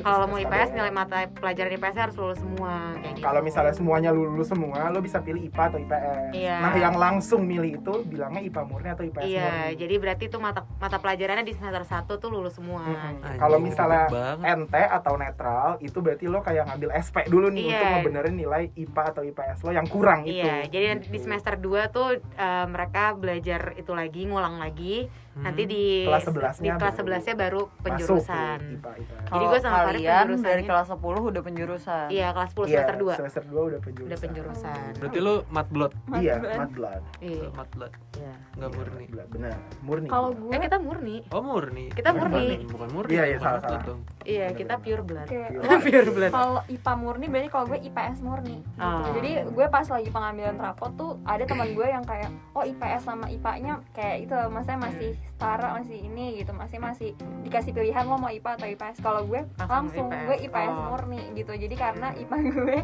Kalau lo mau IPS SKS. nilai mata pelajaran IPS harus lulus semua. Kayak gitu. Kalau misalnya semuanya lulus semua, lo bisa pilih IPA atau IPS. Iya. Nah, yang langsung milih itu bilangnya IPA murni atau IPS Iya, murni. jadi berarti tuh mata mata pelajarannya di semester 1 tuh lulus semua. Mm-mm. Anjing, Kalau misalnya. NT atau netral, itu berarti lo kayak ngambil SP dulu nih Iya. untuk ngebenerin nilai IPA atau IPS lo yang kurang itu. Iya, jadi nanti di Gitu. semester 2 tuh eh, mereka belajar itu lagi, ngulang lagi. Hmm. Nanti di Kelas 11-nya di kelas baru 11-nya baru Masuk penjurusan. IPA IPS. Jadi gua sama Farid kalian penjurusannya- dari kelas 10 udah penjurusan. Iya, kelas 10 Iya, semester 2 semester 2 udah penjurusan. udah penjurusan. Berarti lu mat blood, Iya, Blood. mat blood. Iya. mat blood, iya. nggak Iya, murni. mat blood, Benar, murni. Kalau gue Eh kita murni. Oh murni. Kita murni. murni. Bukan murni. Iya, iya, salah, salah. Iya, Bener, kita pure blood. kayak Pure. Pure blood. kalau IPA murni berarti kalau gue IPS murni. Oh. jadi gue pas lagi pengambilan rapot tuh ada teman gue yang kayak oh IPS sama IPA-nya kayak itu maksudnya masih setara masih ini gitu masih masih dikasih pilihan lo mau IPA atau IPS kalau gue Langsung langsung, IPS. gue IPS Oh. murni gitu jadi karena IPA gue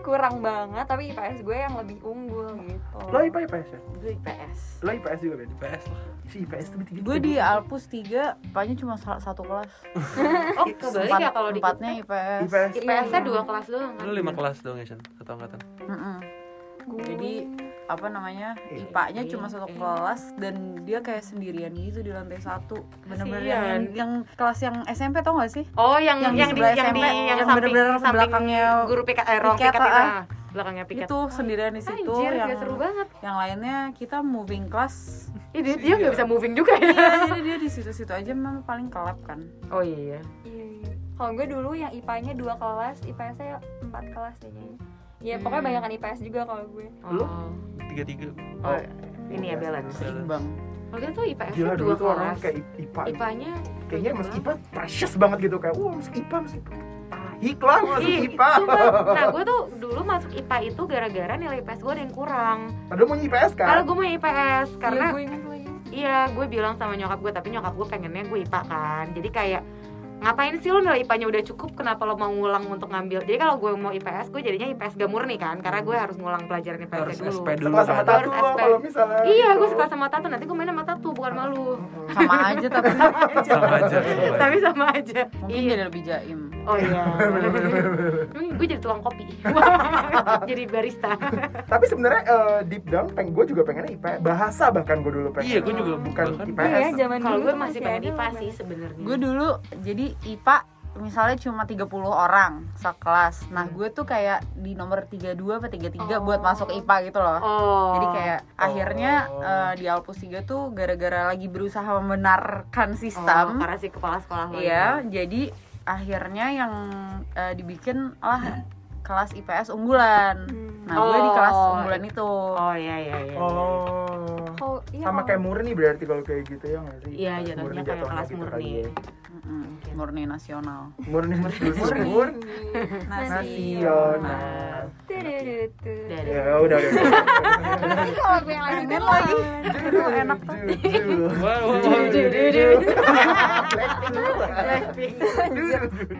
kurang banget tapi IPS gue yang lebih unggul gitu Lo IPA IPS ya? Gue IPS. Lo IPS juga Ben? IPS lah. Si IPS tuh tiga. Gue di Alpus 3, IPA-nya cuma sa- satu kelas. Oh, kebalik ya kalau di empatnya IPS. IPS. IPS-nya dua kelas doang kan? Lu lima kelas dong ya, Shan? Satu angkatan. Mm-mm. Gue- Jadi apa namanya Iya. IPA-nya Iya, cuma satu iya. kelas dan dia kayak sendirian gitu di lantai satu bener-bener yang, yang, yang kelas yang SMP tau gak sih Oh, yang Yang yang, di di yang di SMP, yang, yang samping samping belakangnya guru piket eh, ruang piket, piket itu. ah. ah. Belakangnya piket. itu sendirian di situ Anjir, yang seru banget. yang lainnya kita moving class Ih, dia, dia gak bisa moving juga ya. iya jadi dia di situ-situ aja memang paling kelap kan Oh iya. Iya, iya. Kalau gue dulu yang IPA-nya dua kelas, IPS-nya empat kelas deh kayaknya. Ya pokoknya Hmm. banyak kan IPS juga kalau gue. Lu? Oh. Tiga-tiga. Oh, ini ya balance. seimbang Kalau kita tuh IPS Gila dua tuh orang kelas. kayak IPA. IPA-nya Kayaknya mas IPA precious banget gitu kayak, wah mas IPA mas IPA. Tahik lah masuk Ih, IPA. sumpah. Nah, gue tuh dulu masuk IPA itu gara-gara nilai IPS gue ada yang kurang. Padahal mau IPS kan? Kalau gue mau IPS karena Iya, gue. Iya, gue bilang sama nyokap gue, tapi nyokap gue pengennya gue IPA kan. Jadi kayak ngapain sih lo nilai IPA-nya udah cukup, kenapa lo mau ngulang untuk ngambil? Jadi kalau gue mau IPS, gue jadinya IPS gak murni kan, karena gue harus ngulang pelajaran IPS Harus dulu. SP dulu sama kan. Tatu Harus lo SP. kalau misalnya. Iya, gitu. gue suka sama Tatu. Nanti gue main sama Tatu, bukan malu. sama aja tapi Sama aja. sama aja. Tapi sama aja. mungkin Iya. jadi lebih jaim Oh iya. gue jadi tukang kopi. jadi barista. Tapi sebenarnya eh, deep down peng gue juga pengennya IPA. Bahasa bahkan gue dulu pengen. Iya, gue juga bukan bahkan- IPS. Iya, zaman Kalau dulu gue masih pengen IPA sih sebenarnya. gue dulu jadi IPA misalnya cuma 30 orang sekelas nah gue tuh kayak di nomor 32 apa 33 buat Oh. masuk IPA gitu loh Oh. Jadi kayak Oh. akhirnya eh, di Alpus 3 tuh gara-gara lagi berusaha membenarkan Oh, sistem. karena si kepala sekolah lo Iya, jadi akhirnya yang eh, dibikin lah kelas IPS unggulan. Hmm. Nah, gue di kelas Oh. unggulan itu. Oh iya iya iya. Oh. Kalau iya, Sama kayak murni berarti kalau kayak gitu ya nggak sih? Iya, jatuhnya kayak kelas gitu murni. Mm-mm, murni nasional. Murni murni. murni. Nasional. Ya udah udah. Tapi kalau gue yang lagi enak tuh. Wah, wah, wah.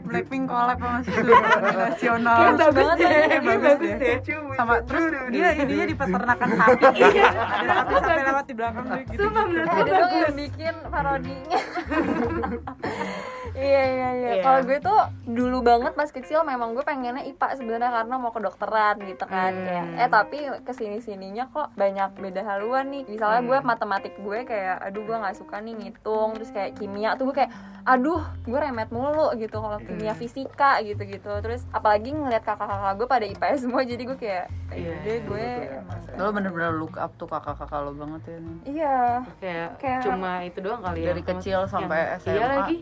Blackpink collab sama murni nasional. Bagus deh, bagus bagus deh. Sama terus dia ininya di peternakan sapi. Iya, ada sapi-sapi lewat di belakang tuh gitu. Sumpah menurut gue bagus. yang bikin parodinya iya iya iya Iya. kalau gue tuh dulu banget pas kecil memang gue pengennya IPA sebenarnya karena mau kedokteran gitu kan Hmm. kayak eh tapi ke sini sininya kok banyak beda haluan nih misalnya gue Hmm. matematik gue kayak aduh gue nggak suka nih ngitung terus kayak kimia tuh gue kayak aduh gue remet mulu gitu kalau kimia Hmm. fisika gitu gitu terus apalagi ngeliat kakak-kakak gue pada IPS semua jadi gue kayak Iya. deh gue Gitu ya, emang Lo bener-bener look up tuh kakak-kakak lo banget ya nih. iya Kayak Kayak- cuma itu doang kali ya. Dari kecil sampai Yang- SMA. Iya lagi.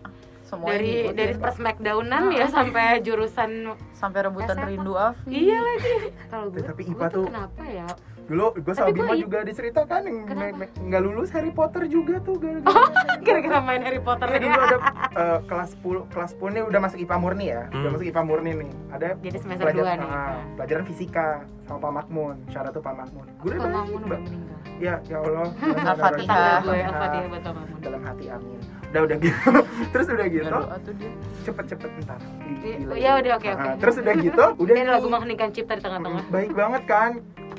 Semua dari diikutin. dari per smackdownan ya sampai jurusan sampai rebutan SMA. rindu Afi. iya lagi kalau gue Tapi IPA tuh- kenapa ya Dulu gue sama Bima gua- juga diceritakan yang nggak lulus Harry Potter juga tuh gara-gara. gara-gara main Harry Potter ya dulu ada eh, kelas 10 kelas 10 nih udah masuk IPA murni ya. Udah Hmm. masuk IPA murni nih. Ada jadi semester pelajaran 2 nih ah, pelajaran fisika sama Pak Makmun. Syarat tuh Pak Makmun. Gue udah Pak udah meninggal Ya, ya Allah. Al-Fatihah. Al-Fatihah. Al-Fatihah buat Pak Mamun dalam hati amin. Udah udah gitu. Terus udah gitu. Dia. Cepet-cepet ntar. Iya, di- ya udah, oke, oke. Ah, Terus udah gitu, udah Ini lagu mengheningkan cipta di tengah-tengah. Baik banget kan?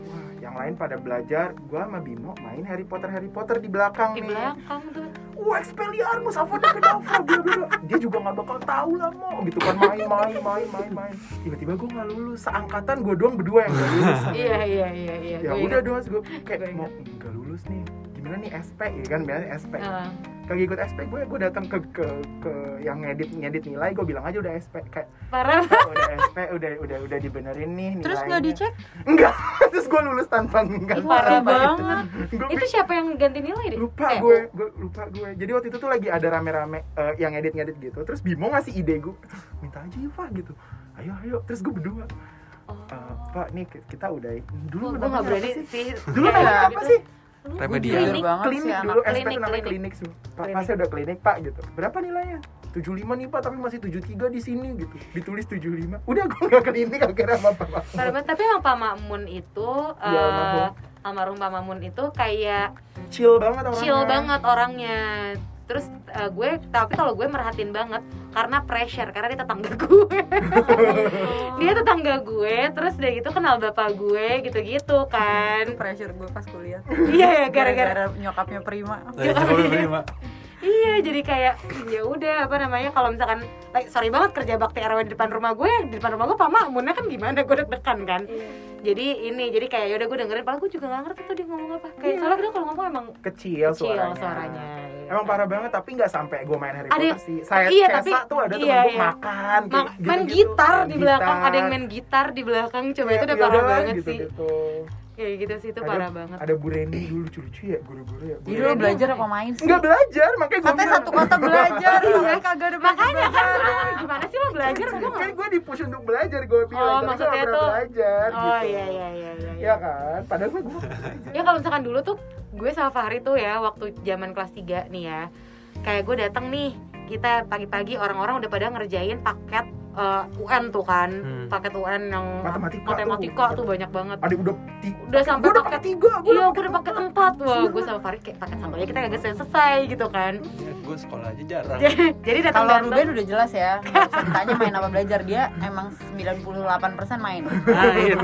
Wah, yang lain pada belajar. Gua sama Bimo main Harry Potter Harry Potter di belakang di nih. belakang tuh. Wah Expelliarmus Avada Kedavra bla bla dia juga nggak bakal tahu lah mau gitu kan main main main main main. Tiba-tiba gua nggak lulus. Seangkatan gua doang berdua yang nggak lulus. Iya iya iya iya. Ya Gue udah doang gue kayak Gue mau nggak lulus nih gimana nih SP ya kan biasanya SP Ah, kagak ikut SP gue gue datang ke ke ke yang ngedit ngedit nilai gue bilang aja udah SP kayak parah "Pak, udah SP udah udah udah dibenerin nih Terus nggak nilainya." dicek? Enggak, terus gue lulus tanpa enggak parah banget Gua itu siapa yang ganti nilai deh lupa Eh, gue, gue lupa gue. Jadi waktu itu tuh lagi ada rame-rame eh, yang ngedit-ngedit gitu. Terus Bimo ngasih ide gue, minta aja ya Pak gitu. Ayo ayo. Terus gue berdua, oh. "Eh, Pak nih kita udah dulu Gue namanya gak apa berani sih? Dulu namanya apa gitu. sih? Remedial. Jujur banget klinik sih dulu, anak. SP Klinik, tuh namanya klinik. klinik. Su. Pak, Klinik. pasnya udah klinik Pak gitu. Berapa nilainya? 75 nih Pak, tapi masih 73 di sini gitu. Ditulis 75. Udah gue gak klinik akhirnya sama Pak. Banget. tapi emang Pak Mamun itu eh, almarhum. almarhum Pak Mamun itu kayak Chill banget orangnya. chill banget orangnya terus eh, gue tapi kalau gue merhatiin banget karena pressure karena dia tetangga gue dia tetangga gue terus dia gitu kenal bapak gue gitu-gitu kan Pressure gue pas kuliah. iya ya gara-gara nyokapnya Prima. Dari Jokowi Prima. iya jadi kayak ya udah apa namanya kalau misalkan like, sorry banget kerja bakti RW di depan rumah gue di depan rumah gue Pak Makmunnya kan gimana gue deg-degan kan jadi ini jadi kayak yaudah gue dengerin padahal gue juga gak ngerti tuh dia ngomong apa kayak soalnya dia kalau ngomong emang Kecil, kecil suaranya. suaranya, Emang parah banget tapi nggak sampai gue main Harry Ada Potter sih. Saya iya, Cesa tapi- tuh ada temen iya, gue iya. makan kayak Ma- main gitu-gitu. gitar di belakang gitar. ada yang main gitar di belakang coba itu udah ya parah udahlah, banget gitu, sih Gitu. Kayak gitu sih itu Ada- parah banget Ada Bu Reni dulu lucu-lucu ya guru-guru ya. Lo belajar apa main sih? Nggak belajar, makanya gue Katanya satu kota belajar, makanya kagak ada belajar makanya kan gimana sih lo belajar Kan gue di push untuk belajar gue bilang, Oh, tapi gue maksudnya tuh- belajar oh gitu. iya iya iya iya Ya kan, padahal gue gue belajar. ya kalau misalkan dulu tuh gue sama Fahri tuh ya waktu zaman kelas 3 nih ya kayak gue datang nih kita pagi-pagi orang-orang udah pada ngerjain paket eh, UN tuh kan Hmm. paket UN yang Matematika matematika tuh. tuh banyak banget Ada udah ti- Udah sampai paket- pakai tiga, gue iya gue udah paket empat wah gue sama Fahri kayak paket satu aja kita kagak selesai gitu kan Gue sekolah aja jarang. jadi datang Kalau Ruben udah jelas ya, ditanya main apa belajar dia emang 98% main. Main.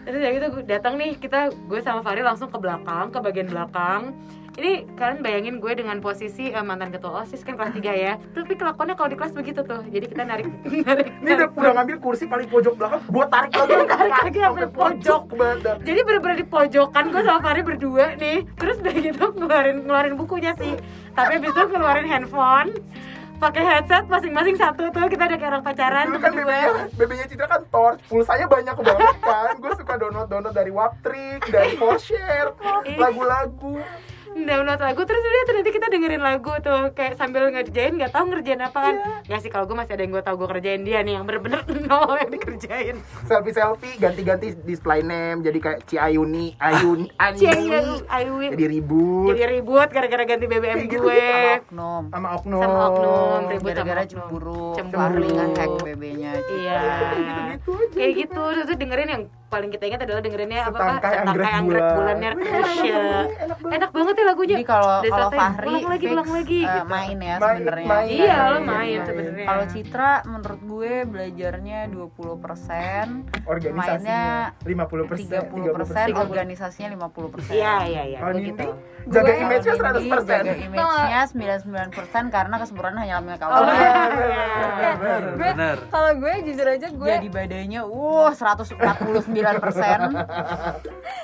Terus ya gitu gue datang nih kita gue sama Fahri langsung ke belakang ke bagian belakang. Ini kalian bayangin gue dengan posisi eh, mantan ketua osis kan kelas 3 ya. Tapi kelakuannya kalau di kelas begitu tuh. Jadi kita narik narik. Ini udah, udah ngambil kursi paling pojok belakang, gue tarik lagi, Tarik lagi sampai pojok. banget. Jadi bener-bener di pojokan gue sama Fahri berdua nih. Terus udah gitu ngeluarin ngeluarin bukunya sih. Tapi abis itu ngeluarin handphone pakai headset masing-masing satu tuh kita udah kayak orang pacaran Dulu kan berdua. BB-nya, BB-nya Citra kan torch, pulsanya banyak banget kan. Gue suka download-download dari Waptrick, dari Forshare, lagu-lagu. Download lagu terus udah tuh nanti kita dengerin lagu tuh kayak sambil ngerjain nggak tahu ngerjain apa kan nggak sih kalau gue masih ada yang gue tahu gue kerjain dia nih yang bener-bener nol yang dikerjain Selfie-selfie, ganti-ganti display name, jadi kayak Ciayuni, Ayuni, Cie Ani. ayu Jadi ribut. jadi ribut gara-gara ganti BBM gitu, gue gitu. Oknum. sama oknum. sama oknum ribut sama Gara-gara cemburu, Cemburu. Nge-hack BB-nya. iya kayak gitu terus tuh dengerin yang paling kita ingat adalah dengerinnya apa apa Setangkai anggrek bulan. Krisya enak banget. enak banget ya lagunya Jadi kalau kalau Fahri ulang lagi fix, ulang lagi eh, gitu. main ya sebenarnya. main. iya lo Main, main main. sebenarnya Kalau Citra menurut gue belajarnya 20%, organisasinya mainnya 50 persen 30%, organisasinya 50%. iya iya iya Kalau gue gitu jaga image-nya Kalau 100 Nindi persen Jaga image-nya 99% karena kesempurnaan hanya milik Oh, Allah. iya. gue Bener. kalau gue jujur aja gue Jadi badainya, uh 149%.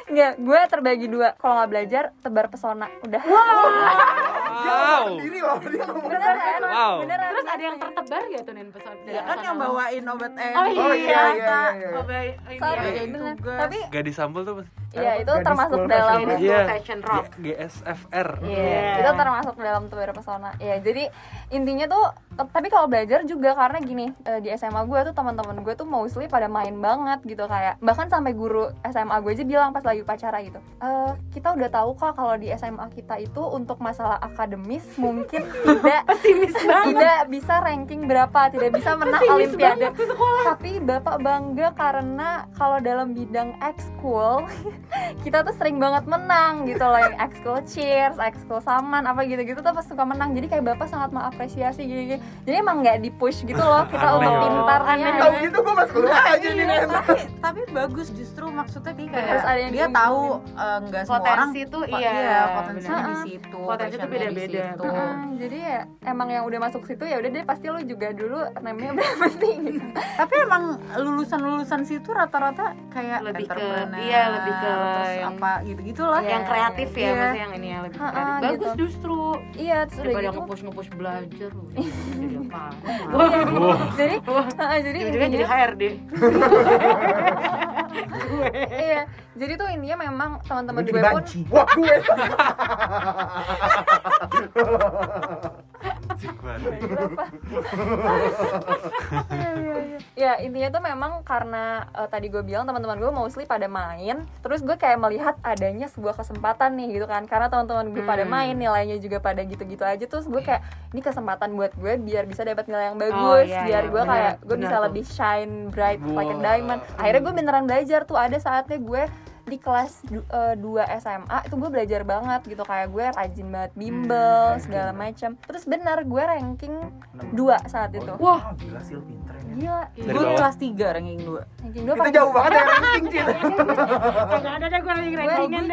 Nggak gue terbagi dua kalau nggak belajar tebar pesona udah Wow. sendiri loh dia ngomong beneran Wow. beneran Terus ada yang tertebar gak tuh Nen pesawat? Ya kan yang bawain obat eh. Oh Oh, iya, iya, iya, iya. Oh, baik. Oh, Sorry, iya. Iya, tugas. tapi Gak disampul tuh Iya, itu Gadis termasuk School dalam Fashion Rock. Iya. Iya. Fashion rock. G- GSFR. Iya, Iya. itu termasuk dalam tuh pesona. Iya, jadi intinya tuh tapi kalau belajar juga karena gini eh, di SMA gue tuh teman-teman gue tuh mostly pada main banget gitu kayak bahkan sampai guru SMA gue aja bilang pas lagi upacara gitu "Eh, kita udah tahu kok kalau di SMA kita itu untuk masalah akademis mungkin tidak Pesimis banget. tidak bisa ranking berapa tidak bisa menang olimpiade. tapi bapak bangga karena kalau dalam bidang ekskul kita tuh sering banget menang gitu loh yang ekskul cheers ekskul saman apa gitu-gitu tuh pas suka menang. Jadi kayak bapak sangat mengapresiasi gini-gini. Jadi emang nggak di push gitu loh kita Aneh untuk ya. pintarnya Tahu gitu gue masuk aja Iya, nih Nen. tapi tapi bagus justru maksudnya dia kayak Terus ada yang dia tahu eh, nggak semua orang Potensi tuh po- iya, potensinya benar. di situ Potensi di beda-beda. situ. Heeh, jadi ya emang yang udah masuk situ ya udah deh pasti lu juga dulu namanya berapa sih gitu. tapi emang lulusan lulusan situ rata-rata kayak Lebih ke- iya, lebih ke terus yang- apa gitu gitulah Iya. yang kreatif ya, Iya. maksudnya yang ini yang lebih kreatif. Bagus gitu. justru. iya terus udah gitu nge-push nge-push belajar. Jadi apa? Jadi jadi jadi intinya Iya jadi tuh intinya memang teman-teman Gue pun. Wah gue. Cik banget. ya intinya tuh memang karena eh, tadi gue bilang teman-teman gue mostly pada main terus gue kayak melihat adanya sebuah kesempatan nih gitu kan karena teman-teman gue pada Hmm. main nilainya juga pada gitu-gitu aja terus gue kayak ini kesempatan buat gue biar bisa dapat nilai yang bagus iya, biar iya, gue kayak gue bisa tuh. lebih shine bright like a diamond akhirnya gue beneran belajar tuh ada saatnya gue di kelas du- eh, 2 SMA itu gue belajar banget gitu. Kayak gue rajin banget bimbel Hmm, segala macam terus bener gue ranking Enam. 2 saat itu. Wah. Gila sih pinter ya. gila. Gue kelas 3 ranking 2 ranking 2 Kita jauh banget ya ranking Cil. Kagak ada deh gue lagi rankingan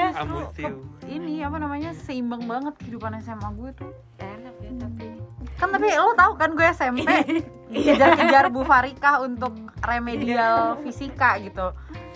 you. ini apa namanya seimbang banget kehidupan SMA gue tuh. Enak ya tapi. kan tapi lo tau kan gue SMP kejar-kejar Bu Farikah untuk remedial fisika gitu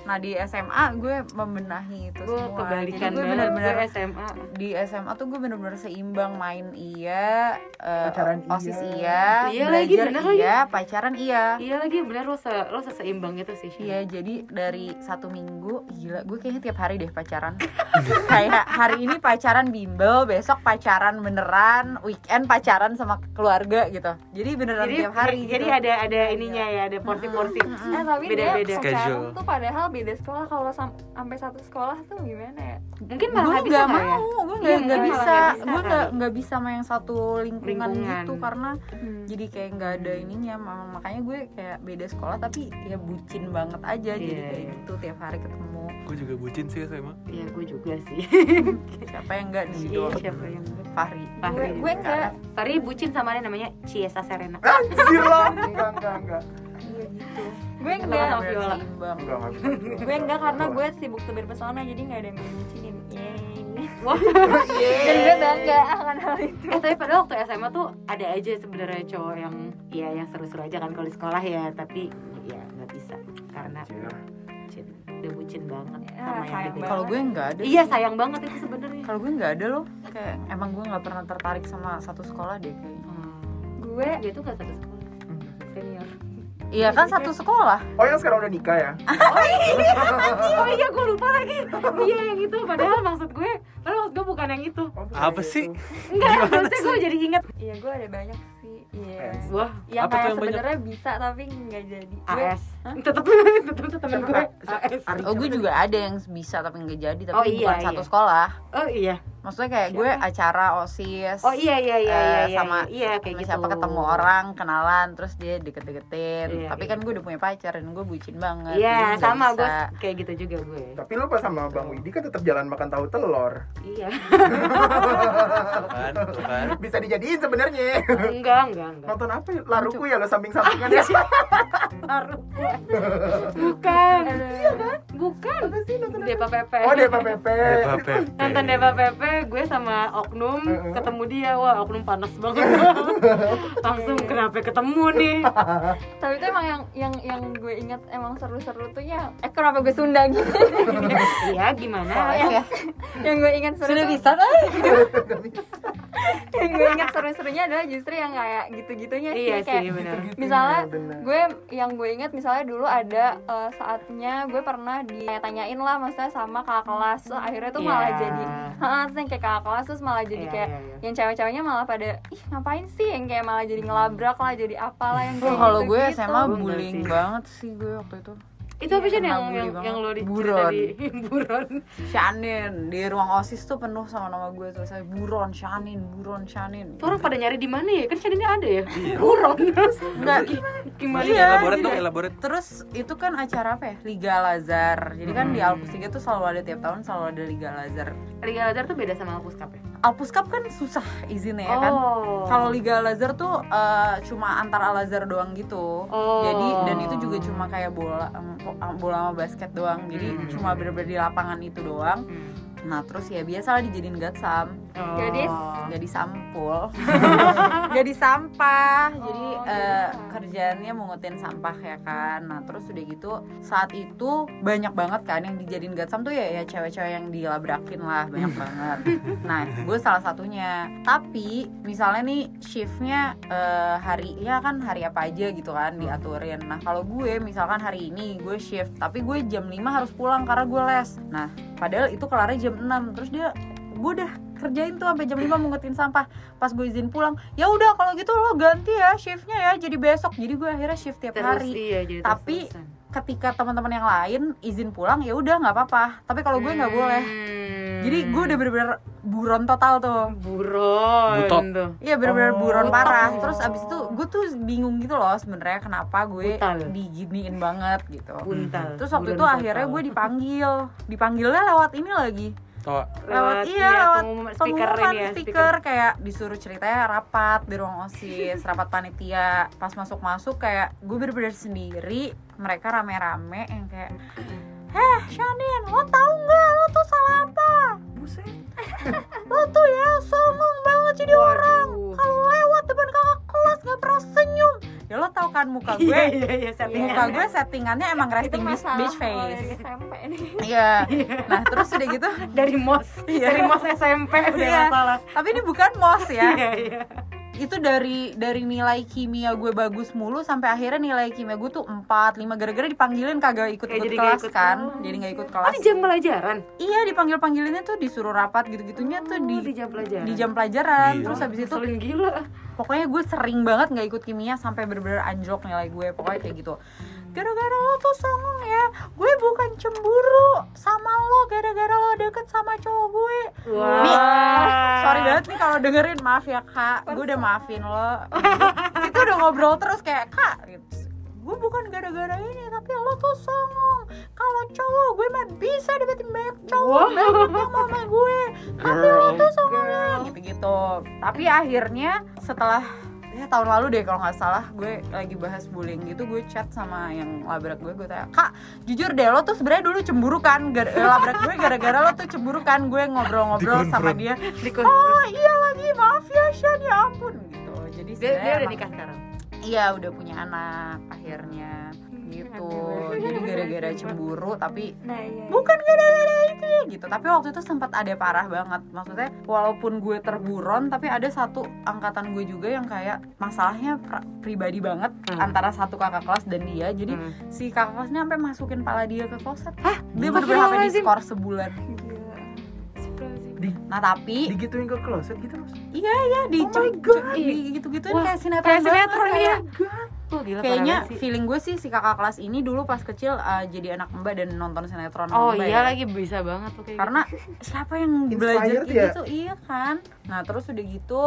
nah di SMA gue membenahi itu Gue semua kebalikan jadi gue Gue SMA. di SMA tuh gue bener-bener seimbang main iya eh, Pacaran osis iya. iya, Iya lagi, belajar bener iya pacaran iya Iya lagi bener lo se lo seseimbang itu sih. Iya jadi dari satu minggu gila gue kayaknya tiap hari deh pacaran kayak hari ini pacaran bimbel besok pacaran beneran weekend pacaran sama keluarga gitu jadi beneran Jadi tiap hari jadi gitu. ada ada ininya ya, ada porsi-porsi. Eh tapi Beda-beda. dia Schedule. tuh padahal beda sekolah kalau sam- sampai satu sekolah tuh gimana ya? Mungkin malah gue nggak bisa nggak nggak ya? mau gue nggak Iya, nggak bisa nggak bisa gue nggak nggak bisa sama yang satu lingkungan, Lingkungan. gitu karena Hmm. jadi kayak nggak ada ininya Mak- makanya gue kayak beda sekolah tapi ya bucin banget aja jadi Iya, kayak iya. gitu tiap hari ketemu Gue juga bucin sih SMA. Iya gue juga sih. siapa yang enggak nih Iya doang siapa yang enggak? Fahri Fahri Gue, enggak. Fahri bucin sama dia namanya Ciesa Serena. Anjir lo. Enggak enggak enggak. iya gitu Gue enggak. Gue enggak karena gue sibuk tuh berpesona jadi nggak ada yang gue bucinin. Yeay. Wah. Dan gue bangga akan hal itu. Eh tapi padahal waktu SMA tuh ada aja sebenarnya cowok yang ya yang seru-seru aja kan kalau di sekolah ya tapi ya nggak bisa karena bucin udah bucin banget Ya, sama yang kalau gue enggak ada Iya sayang banget itu sebenarnya. kalau gue nggak ada loh kayak emang gue nggak pernah tertarik sama satu sekolah deh kayaknya Gue Dia tuh gak satu sekolah. Iya kan satu sekolah. Oh yang sekarang udah nikah ya? Oh iya gue lupa lagi. Iya yang itu. Padahal maksud gue padahal maksud gue bukan yang itu. Oh, bukan Apa sih? Enggak, maksudnya gue jadi inget iya gue ada banyak sih. Iya. Wah. Yang Apa tuh kayak sebenarnya bisa tapi nggak jadi. AS tetep tetep temen gue. AS oh gue juga ada yang bisa tapi nggak jadi tapi Oh, iya, bukan iya. satu sekolah. Oh iya maksudnya kayak gue acara osis oh iya iya iya eh, iya iya sama iya kayak sama gitu siapa ketemu orang kenalan terus dia deket-deketin Iya, tapi iya. kan gue udah punya pacar dan gue bucin banget iya sama gue kayak gitu juga gue Tapi lu pas sama Bang Widi kan tetap jalan makan tahu telur. iya. Bisa dijadiin sebenarnya. enggak enggak enggak Nonton apa ya? Laruku ya lo samping-sampingan ya. Taruh gue. bukan iya kan bukan Apa sih nonton Pepe Oh, Pepe. nonton Depa Pepe gue sama Oknum Heeh. ketemu dia. Wah Oknum panas banget. Langsung kenapa ketemu nih? Tapi itu emang yang yang yang gue ingat emang seru-seru tuh ya eh kenapa gue Sunda? Gitu iya gimana? Boleh ya yang gue ingat seru sudah tuh- bisa kan yang gue inget seru-serunya adalah justru yang kayak gitu-gitunya sih Iya kayak sih benar. Gitu-gitunya, misalnya bener. gue yang gue inget misalnya dulu ada eh, saatnya gue pernah ditanya-tanyain lah maksudnya sama kakak kelas Terus akhirnya tuh malah Iya. jadi yang kayak kakak kelas terus malah jadi Iya, kayak iya, iya. yang cewek-ceweknya malah pada ih ngapain sih yang kayak malah jadi ngelabrak lah jadi apalah yang kayak Oh, kalau gue gitu-gitu. SMA Gue enggak bullying banget sih gue waktu itu Itu apa sih yang yang banget. yang lo di Buron. di buron? Shanin di ruang osis tuh penuh sama nama gue tuh saya buron Shanin buron Shanin Tuh orang pada nyari di mana ya? Kan Shadinnya ada ya. Buron. Enggak, Gimana? Iya, elaborat jadi- dong elaborat Terus itu kan acara apa ya? Liga Lazar. Jadi kan di Alpus 3 tuh selalu ada tiap tahun selalu ada Liga Lazar. Liga Lazar tuh beda sama Alpus Cup ya? Alpus Cup kan susah izinnya ya kan. Oh. Kalau Liga Lazar tuh eh, cuma antar Al Azhar doang gitu. Oh. Jadi dan itu juga cuma kayak bola bola sama basket doang. Jadi Hmm. cuma bener-bener di lapangan itu doang. Hmm. Nah, terus ya biasa lah dijadiin gatsam. Oh. Gadis. Jadi sampul. jadi sampah. Jadi Oh, eh, jadi kerjaannya mungutin sampah ya kan. Nah, terus udah gitu saat itu banyak banget kan yang dijadiin gatsam tuh ya ya cewek-cewek yang dilabrakin lah banyak banget. Nah, gue salah satunya. Tapi misalnya nih shiftnya eh, hari ya kan hari apa aja gitu kan diaturin. Nah, kalau gue misalkan hari ini gue shift, tapi gue jam 5 harus pulang karena gue les. Nah, padahal itu kelarnya jam 6. Terus dia gue udah kerjain tuh sampai jam 5 mungutin sampah pas gue izin pulang ya udah kalau gitu lo ganti ya shiftnya ya jadi besok jadi gue akhirnya shift tiap Terus hari iya jadi Tapi- terus-terusan. ketika teman-teman yang lain izin pulang ya udah nggak apa-apa tapi kalau gue nggak boleh Hmm. jadi gue udah bener-bener buron total tuh buron Butot. tuh. Iya bener-bener Oh. buron parah. Oh. Terus abis itu gue tuh bingung gitu loh sebenarnya kenapa gue Butal. diginiin banget gitu. Buntal. Terus waktu Buron itu akhirnya total. gue dipanggil, dipanggilnya lewat ini lagi, oh lewat, iya ya, lewat pengumuman speaker pengumuman ini ya, speaker kayak disuruh ceritanya rapat di ruang osis, rapat panitia. Pas masuk-masuk kayak gue bener-bener sendiri, mereka rame-rame yang kayak Heh, Shanin, lo tau nggak lo tuh salah apa? Buset. Lo tuh ya songong banget jadi orang. Waduh. Kalau lewat depan kakak kelas nggak pernah senyum. Ya lo tau kan muka gue. Iya iya iya settingan. muka gue settingannya emang resting kalau dari face. Iya. Nah terus udah gitu. dari mos Iya. dari mos SMP udah Iya. masalah. Tapi ini bukan mos ya. Iya iya. Itu dari dari nilai kimia gue bagus mulu sampai akhirnya nilai kimia gue tuh 4, 5 gara-gara dipanggilin kagak ikut ikut jadi kelas ikut kan kelas. jadi nggak ikut Oh kelas di jam pelajaran. iya dipanggil panggilinnya tuh disuruh rapat gitu gitunya tuh Oh, di di jam pelajaran. di jam pelajaran Gila. terus habis itu gila. pokoknya gue sering banget nggak ikut kimia sampai bener-bener anjlok nilai gue pokoknya kayak gitu gara-gara lo tuh songong ya. Gue bukan cemburu sama lo gara-gara lo deket sama cowok gue. Wah. Nih, sorry banget nih kalau dengerin. Maaf ya kak. Gue udah maafin lo. Kita udah ngobrol terus kayak kak gitu. gue bukan gara-gara ini tapi lo tuh songong. Kalau cowok gue mah bisa dapetin banyak cowok banyak yang mama gue. Tapi lo tuh songong gitu gitu tapi akhirnya setelah ya tahun lalu deh kalau nggak salah gue lagi bahas bullying gitu gue chat sama yang labrak gue gue tanya kak jujur deh lo tuh sebenarnya dulu cemburu kan? Gar- eh, labrak gue gara-gara lo tuh cemburu kan? Gue ngobrol-ngobrol sama dia. Di oh iya lagi maaf ya Shan ya ampun gitu. Jadi dia, dia udah nikah sekarang. iya udah punya anak akhirnya gitu jadi gara-gara cemburu tapi nah iya bukan gara-gara itu ya gitu tapi waktu itu sempat ada parah banget maksudnya walaupun gue terburon tapi ada satu angkatan gue juga yang kayak masalahnya pribadi banget Hmm. antara satu kakak kelas dan dia jadi Hmm. si kakak kelasnya sampai masukin pala dia ke kloset hah dia bener-bener sampai diskor sebulan. Di, nah tapi digituin ke kloset gitu terus. iya iya di Oh my God. di gitu-gituin Wah, kayak sinetron Kayak sinetron ya. Tuh gila kayaknya feeling gue sih si kakak kelas ini dulu pas kecil uh, jadi anak mbak dan nonton sinetron Oh Mbak iya ya. lagi bisa banget tuh kayak karena siapa yang Inspired belajar ya? gitu iya kan nah terus udah gitu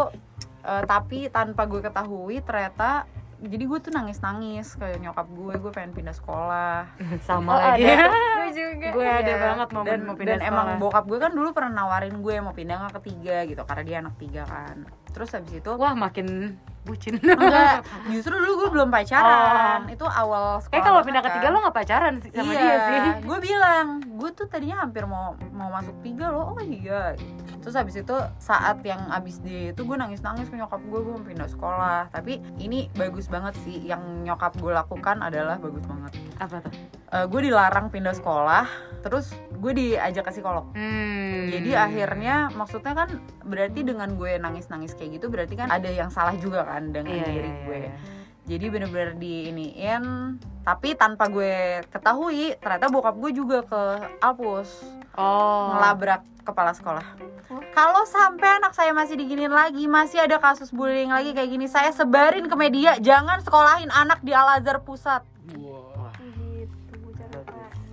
uh, tapi tanpa gue ketahui ternyata jadi gue tuh nangis nangis kayak nyokap gue gue pengen pindah sekolah gitu. sama Oh, lagi. ada. gue juga gue ada Iya. banget momen dan, mau pindah dan sekolah. emang bokap gue kan dulu pernah nawarin gue mau pindah nggak ke tiga gitu karena dia anak tiga kan terus habis itu Wah makin bucin. enggak justru dulu gue belum pacaran itu awal sekolah Kayak kalau pindah ke kan. lo gak pacaran sih sama iya, dia sih. gue bilang gue tuh tadinya hampir mau mau masuk tiga loh oh iya terus habis itu saat yang abis dia itu gue nangis nangis ke nyokap gue gue mau pindah sekolah tapi ini bagus banget sih yang nyokap gue lakukan adalah bagus banget Apa tuh? Eh, gue dilarang pindah sekolah terus gue diajak ke psikolog Hmm. jadi akhirnya maksudnya kan berarti dengan gue nangis-nangis kayak gitu berarti kan ada yang salah juga kan dengan Iya, diri iya, gue iya. jadi bener-bener diiniin tapi tanpa gue ketahui ternyata bokap gue juga ke Alpus Oh. ngelabrak kepala sekolah Oh. kalau sampai anak saya masih diginin lagi masih ada kasus bullying lagi kayak gini saya sebarin ke media jangan sekolahin anak di Al Azhar pusat Wah.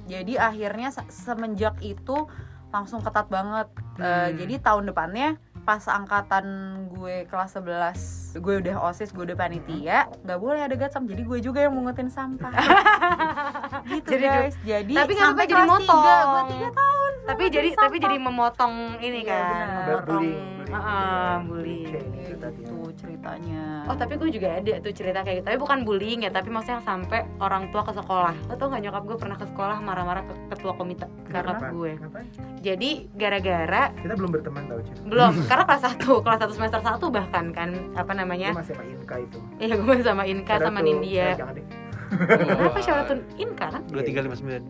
Jadi akhirnya se- semenjak itu langsung ketat banget. Eh, Hmm. jadi tahun depannya pas angkatan gue kelas 11 gue udah osis gue udah panitia nggak boleh ada gatsam. Jadi gue juga yang mungutin sampah. Gitu Jadi- guys. jadi Tapi sampai jadi kelas tiga, motong. gue tiga tahun tapi jadi tapi jadi memotong ini Iya, kan benar. memotong. Bullying, bullying. Kayak ini tuh tadi. gitu ceritanya. Oh tapi gue juga ada tuh cerita kayak gitu. Tapi bukan bullying ya Tapi maksudnya yang sampai orang tua ke sekolah. Lo tau gak nyokap gue pernah ke sekolah marah-marah ke ketua komite Kenapa? gue. Ngapain? Jadi gara-gara Kita belum berteman tau Cil Belum Karena kelas 1 Kelas 1 semester 1 bahkan kan Apa Gue namanya masih sama Inka itu. Iya gue masih sama Inka out sama Nindya Kenapa syaratun Inka kan? Dua tiga lima sembilan.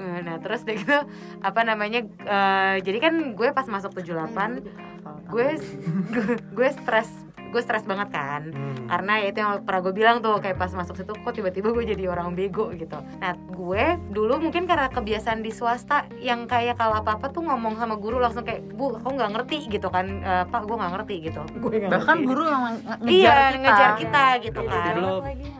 Nah terus deh gitu Apa namanya eh, Jadi kan gue pas masuk 78 Gue Gue stres Gue stres banget kan. Hmm. karena ya itu yang pernah gue bilang tuh kayak pas masuk situ kok tiba-tiba gue jadi orang bego gitu. Nah gue dulu mungkin karena kebiasaan di swasta yang kayak kalau apa-apa tuh ngomong sama guru langsung kayak bu aku nggak ngerti gitu kan. Eh, pak gue nggak ngerti gitu. Gue nggak bahkan ngerti. guru yang nge- ngejar iya kita. ngejar kita gitu Iya, kan.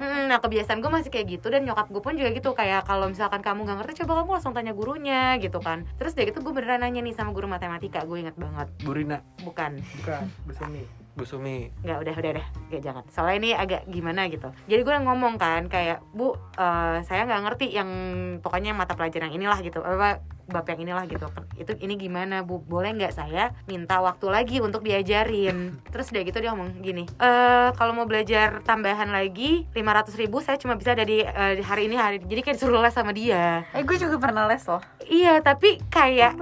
Hmm, nah kebiasaan gue masih kayak gitu dan nyokap gue pun juga gitu. Kayak kalau misalkan kamu nggak ngerti coba kamu langsung tanya gurunya gitu kan. Terus dari gitu gue beneran nanya nih sama guru matematika gue inget banget. Burina, bukan. Bukan, Besumi Bu Sumi. nggak udah udah udah. Ya jangan. Soalnya ini agak gimana gitu. Jadi gue ngomong kan kayak bu eh, saya nggak ngerti yang pokoknya mata pelajaran yang inilah gitu. Apa bab yang inilah gitu. Itu ini gimana bu? Boleh nggak saya minta waktu lagi untuk diajarin? Terus udah gitu dia ngomong gini eh kalau mau belajar tambahan lagi 500.000 ribu saya cuma bisa dari eh, hari ini hari jadi kayak disuruh les sama dia. Eh gue juga pernah les loh. Iya tapi kayak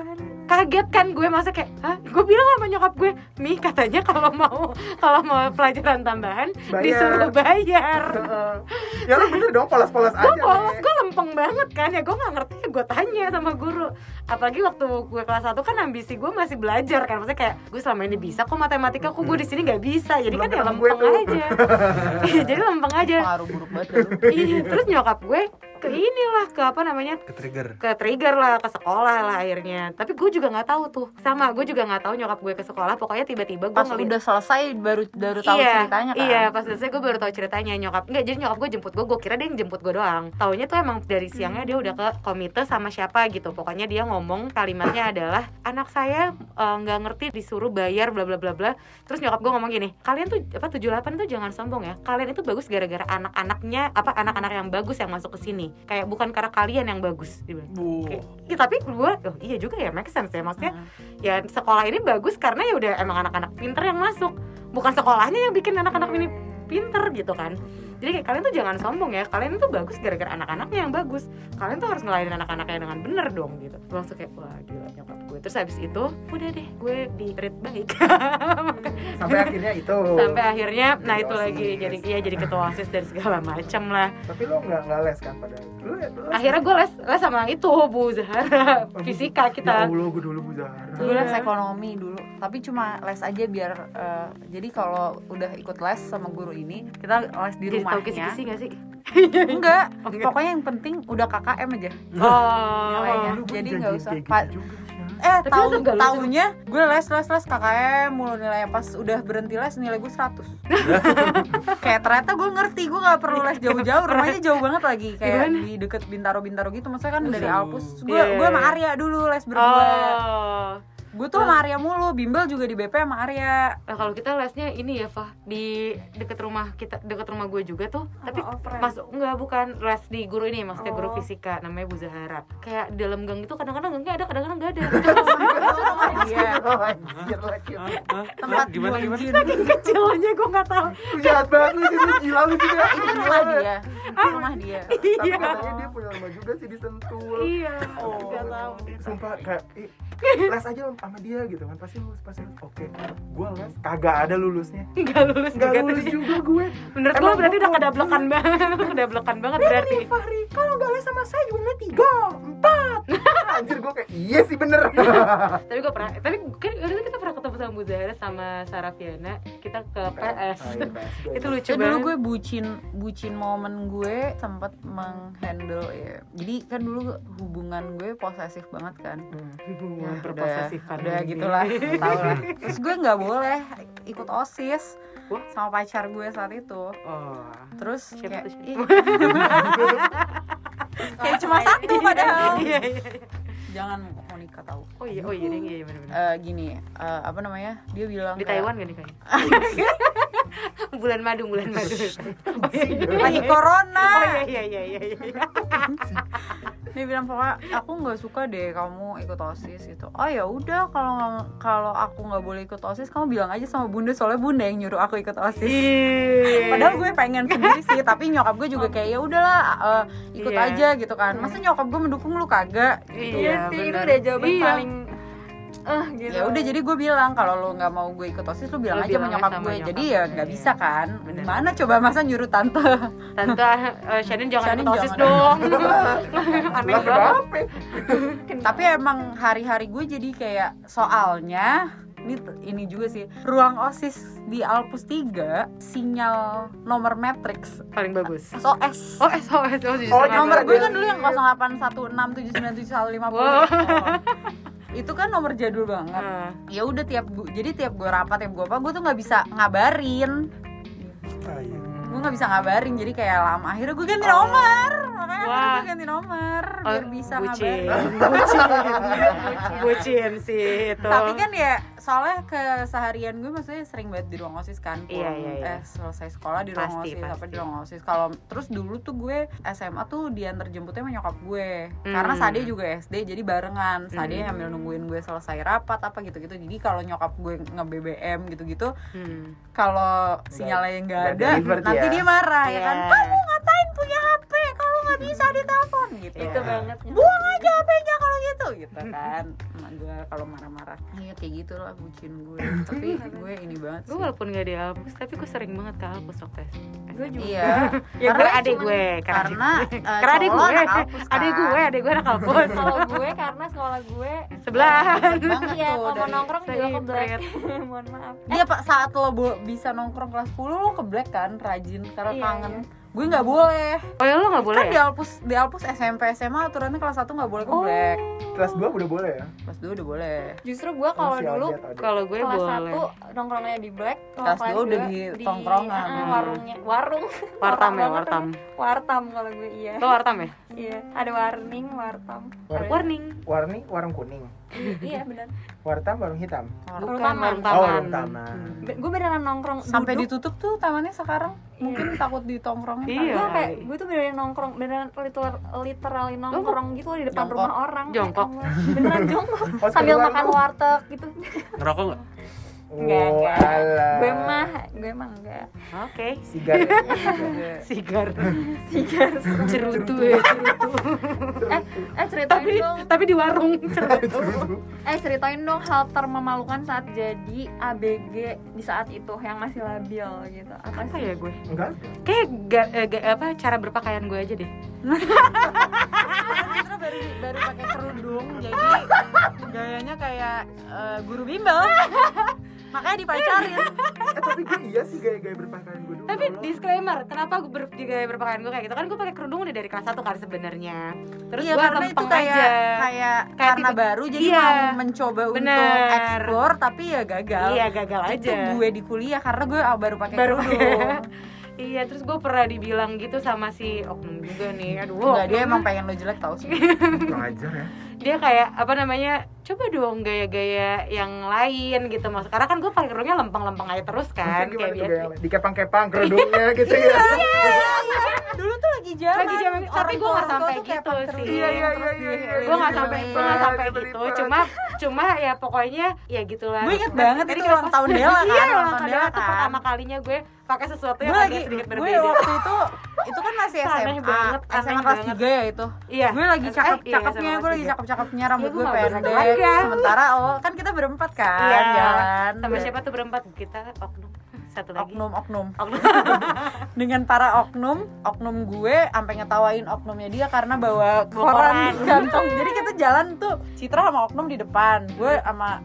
kaget kan gue masa kayak Hah? gue bilang sama nyokap gue mi katanya kalau mau kalau mau pelajaran tambahan Bayar. disuruh bayar Heeh. Ya lu bener dong, polos-polos aja gue polos gue lempeng banget kan ya gue nggak ngerti ya gue tanya sama guru apalagi waktu gue kelas 1 kan ambisi gue masih belajar kan maksudnya kayak gue selama ini bisa kok matematika kok gue di sini nggak bisa jadi kan ya Belum ketemu gue lempeng aja Iya, jadi lempeng aja pengaruh buruk banget lu. iya terus nyokap gue ke inilah ke apa namanya Ke trigger. ke trigger lah ke sekolah lah akhirnya tapi gue juga nggak tahu tuh sama gue juga nggak tahu nyokap gue ke sekolah pokoknya tiba-tiba gue pas ngeliat udah selesai baru baru tahu iya, ceritanya kan Iya, pas selesai gue baru tahu ceritanya nyokap. Enggak, jadi nyokap gue jemput gue, gue kira dia yang jemput gue doang. Taunya tuh emang dari siangnya dia udah ke komite sama siapa gitu. Pokoknya dia ngomong kalimatnya adalah anak saya eh, nggak ngerti disuruh bayar bla bla bla bla. Terus nyokap gue ngomong gini, kalian tuh apa 78 tuh jangan sombong ya. Kalian itu bagus gara-gara anak-anaknya apa anak-anak yang bagus yang masuk ke sini. Kayak bukan karena kalian yang bagus. Dia bilang. Bu. Kayak, ya, tapi gue, oh, iya juga ya, make sense ya. Maksudnya ya sekolah ini bagus karena ya udah emang anak-anak pinter yang masuk bukan sekolahnya yang bikin anak-anak ini pinter gitu kan jadi kayak kalian tuh jangan sombong ya kalian tuh bagus gara-gara anak-anaknya yang bagus. Kalian tuh harus ngelayanin anak-anaknya dengan bener dong gitu. Gua langsung kayak wah gila nyokap gue. Terus habis itu udah deh gue di treat baik. Sampai akhirnya itu. Sampai akhirnya nah Jadi itu lagi OSIS. jadi iya jadi ketua osis dan segala macam lah. Tapi lu nggak nggak les kan pada lu, lu les akhirnya gue les les sama itu bu Zahara fisika Ya kita. Allah, gue dulu Bu Zahra gue les ekonomi dulu. Tapi cuma les aja biar eh, jadi kalau udah ikut les sama guru ini kita les di jadi tahu rumahnya kisi-kisi gak sih? Enggak. Oh, enggak. pokoknya yang penting udah KKM aja. Oh gua Jadi nggak usah, gitu eh Tapi tahu lu nggak lulus tahunya gue les les les KKM mulu nilainya. Pas udah berhenti les nilai gue 100 kayak ternyata gue ngerti gue nggak perlu les jauh-jauh. Rumahnya jauh banget lagi kayak di deket bintaro bintaro gitu. Maksudnya kan dari. Alpus. Gue Iya, iya, gue sama iya. Arya dulu les berdua. Oh. Gue tuh sama Arya mulu bimbel juga di BP sama Arya Nah, kalau kita lesnya ini ya, Fah, di deket rumah kita, deket rumah gue juga tuh. Tapi offline? masuk enggak bukan les di guru ini, maksudnya guru Oh. fisika namanya Bu Zahara. Kayak di dalam gang itu kadang-kadang gangnya ada, kadang-kadang enggak ada. Tempat gimana gimana? Saking kecilnya gue nggak tahu. Jahat banget lu jadi gila lu juga. ini rumah dia ini rumah dia Tapi Iya. katanya dia punya rumah juga sih di Sentul. Iya. Oh, Nggak tahu. Sumpah kayak les aja sama dia gitu kan. Pasti lulus pasti lulus. Oke gue les. Kagak ada lulusnya. Nggak lulus nggak juga lulus juga gue. Menurut gue berarti udah kedablekan banget Kedablekan banget berarti. Fahri kalau nggak les sama saya nilai tiga empat. Anjir gue kayak iya sih bener. Tapi gue pernah Tapi kan kita sama Bu Zahra sama Sarafiana Kita ke PS Oh, iya, PS. Itu lucu Ya dulu banget. gue bucin bucin momen gue sempat menghandle ya. Jadi kan dulu hubungan gue posesif banget kan. Hubungan Ya, berposesifan udah, udah gitulah tau lah. Terus gue nggak boleh ikut osis Wah. sama pacar gue saat itu. Oh. Terus Siapa kayak, kayak cuma satu padahal. Iya iya iya. jangan mau nikah tahu Oh iya oh iya ding, iya bener-bener Eh, gini eh, apa namanya dia bilang Di kayak, Taiwan gak nih kayaknya? bulan madu, bulan madu. Oh iya, iya, lagi iya. corona Oh iya iya iya iya. iya. dia bilang pokoknya aku nggak suka deh kamu ikut osis gitu oh ya udah kalau kalau aku nggak boleh ikut osis kamu bilang aja sama bunda soalnya bunda yang nyuruh aku ikut osis. Padahal gue pengen sendiri sih, tapi nyokap gue juga kayak ya udahlah eh, ikut Iya. aja gitu kan. Masa nyokap gue mendukung lu kagak? Iya sih, itu bener. udah jawaban Iya. paling eh gitu. Ya udah jadi gue bilang kalau lu nggak mau gue ikut osis lu bilang Lu aja bilang nyokap sama gue. nyokap Jadi ya nggak iya. bisa kan? Bener. Gimana coba masa nyuruh tante? Tante eh, Shannon jangan Shannon ikut OSIS jangan. dong. Aneh banget. tapi emang hari-hari gue jadi kayak soalnya ini ini juga sih ruang osis di Alpus 3 sinyal nomor matrix Paling bagus. SOS Oh SOS oh, justru Oh, nggak nomor gue kan dulu yang 0816797150 Wow. itu kan nomor jadul banget Ah. ya udah tiap gu- jadi tiap gue rapat tiap gue apa gue tuh nggak bisa ngabarin Ah, iya. gue nggak bisa ngabarin jadi kayak lama akhirnya gue ganti Oh. nomor makanya akhirnya Wah. gue ganti nomor biar Oh, bisa bucin. ngabarin bucin bucin sih itu tapi kan ya soalnya keseharian gue maksudnya sering banget di ruang osis kan Iya, pulang, iya, iya. eh selesai sekolah di ruang Pasti, osis apa di ruang osis kalau terus dulu tuh gue SMA tuh diantar jemputnya sama nyokap gue Hmm. karena Sade juga SD jadi barengan Sade Hmm. sambil nungguin gue selesai rapat apa gitu-gitu jadi kalau nyokap gue nge BBM gitu-gitu Hmm. kalau sinyalnya nggak nggak ada nanti ya. dia marah ya kan Iya. kamu ngapain punya HP kalau nggak bisa ditelepon gitu Itu Iya. banget buang aja HP-nya gitu gitu kan. Emak gue kalau marah-marah iya kayak gitu lah bucin gue tapi gue ini banget gue sih. walaupun gak di Alpus tapi gue sering banget ke Alpus waktu gue juga. iya. Ya Karena gue adik gue karena eh, karena adik gue kan. adik gue adik gue anak Kalau gue karena sekolah gue sebelahan banget Iya, kalau nongkrong juga ke black. Mohon maaf. Iya pak saat lo bisa nongkrong kelas 10 lo ke black kan rajin karena Iya, kangen. iya. Gue nggak boleh oh ya lo gak boleh kan di Alpus di Alpus SMP SMA aturannya kelas 1 nggak boleh ke Oh. black kelas 2 udah boleh ya kelas 2 udah boleh Justru gue kalau dulu kalau gue kelas boleh satu nongkrongnya di black, Kelas kelas dua udah dua di tongkrongan. ah, warungnya, warung. wartam ya wartam kan. Wartam kalau gue iya. lo wartam ya Iya, ada warning, wartam. Warning warni warung kuning Iya benar. Wartam warung hitam bukan taman. warung oh warung taman Be- Gue beneran nongkrong sampai duduk. ditutup tuh tamannya sekarang mungkin takut ditongkrongin Iya. gue kayak gue tuh beneran nongkrong beneran literal, literally nongkrong gitu di depan Jongkok. rumah orang Jongkok. Eh, beneran jongkok Oh, sambil makan warteg gitu ngerokok nggak enggak Oh, enggak. gue mah gue mah enggak. Oke. Sigar. Sigar. sigar. Sigar cerutu. ya cerutu. Eh eh ceritain tapi dong. tapi di warung cerutu. Eh ceritain dong hal termemalukan saat jadi ABG di saat itu yang masih labil gitu. Apa apa sih? ya gue? Enggak. Kayak ga- eh, ga- apa cara berpakaian gue aja deh. Citra baru baru pakai kerudung jadi gayanya kayak eh, guru bimbel makanya dipacarin eh tapi gue iya sih gaya-gaya berpakaian gue dulu. Tapi Allah. disclaimer kenapa gue ber, gaya berpakaian gue kayak gitu? Kan gue pakai kerudung udah dari kelas 1 kan sebenarnya. Terus iya gue karena itu lempeng kayak aja. kayak Kayak karena tipe- baru jadi iya. mau mencoba untuk Bener. explore tapi ya gagal. Iya gagal itu aja. gue di kuliah karena gue ah, baru pakai baru kerudung. iya terus gue pernah dibilang gitu sama si oknum juga nih aduh. Enggak, dia emang pengen lo jelek tau sih. Kurang ajar ya dia kayak apa namanya coba dong gaya-gaya yang lain gitu. Mas karena kan gue pakai kerudungnya lempeng-lempeng aja terus kan kayak biasa dikepang-kepang kerudungnya gitu ya? Dulu tuh lagi zaman Lagi zaman, tapi gue nggak sampai gitu sih. Iya, iya, iya, iya, iya. gue nggak sampai gue nggak sampai gitu. cuma cuma ya pokoknya ya gitulah. Gue inget banget Tadi itu kayak ulang tahun Dela kan iya ulang tahun Dela tuh kan. pertama kalinya gue pakai sesuatu gue yang lagi agak sedikit gue berbeda. waktu itu itu kan masih Aneh SMA banget, aneh SMA kelas banget. 3 ya itu Iya. gue lagi Eh, cakep iya, cakepnya sama gue lagi tiga. cakep cakepnya rambut Iya, gue pendek berasa ya. sementara oh kan kita berempat kan Iya. jalan Sama siapa tuh berempat? Kita oknum. Satu lagi. oknum oknum Oknum. dengan para oknum oknum gue sampai ngetawain oknumnya dia karena bawa koran di kantong jadi kita jalan tuh Citra sama oknum di depan gue sama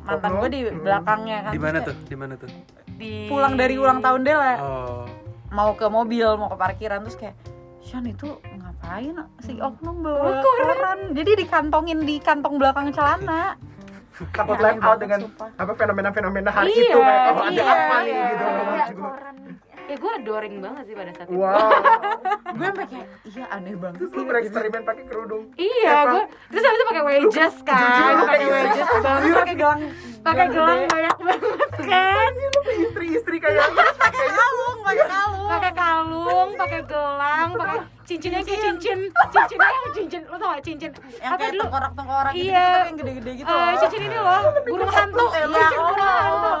mantan Oknum? gue di Hmm. belakangnya kan Di mana tuh? Di mana tuh? Di pulang dari ulang tahun dia lah Oh. Mau ke mobil mau ke parkiran terus kayak Shan itu ngapain si oknum bawa koran. jadi dikantongin di kantong belakang celana. Takut Aneh left out banget, dengan sumpah. apa fenomena-fenomena hari Iya, itu kayak oh ada iya, apa nih? iya. gitu Gitu. koran Ya gue adoring banget sih pada saat itu. wow. Gue sampai kayak iya aneh banget terus sih lu bereksperimen pakai kerudung. Iya, gue terus habis itu pakai wedges kan, lu pakai kayak wedges banget, pakai gelang pakai gelang banyak banget kan, istri-istri kayak pakai kalung pakai kalung. Pakai kalung, pakai gelang, pakai cincinnya kayak cincin, cincinnya yang cincin, lo tau gak cincin? Yang apa kayak dulu? tengkorak tengkorak gitu, Iya. gitu yang gede-gede gitu. Eh, loh cincin ini loh, burung hantu, Iya, burung hantu.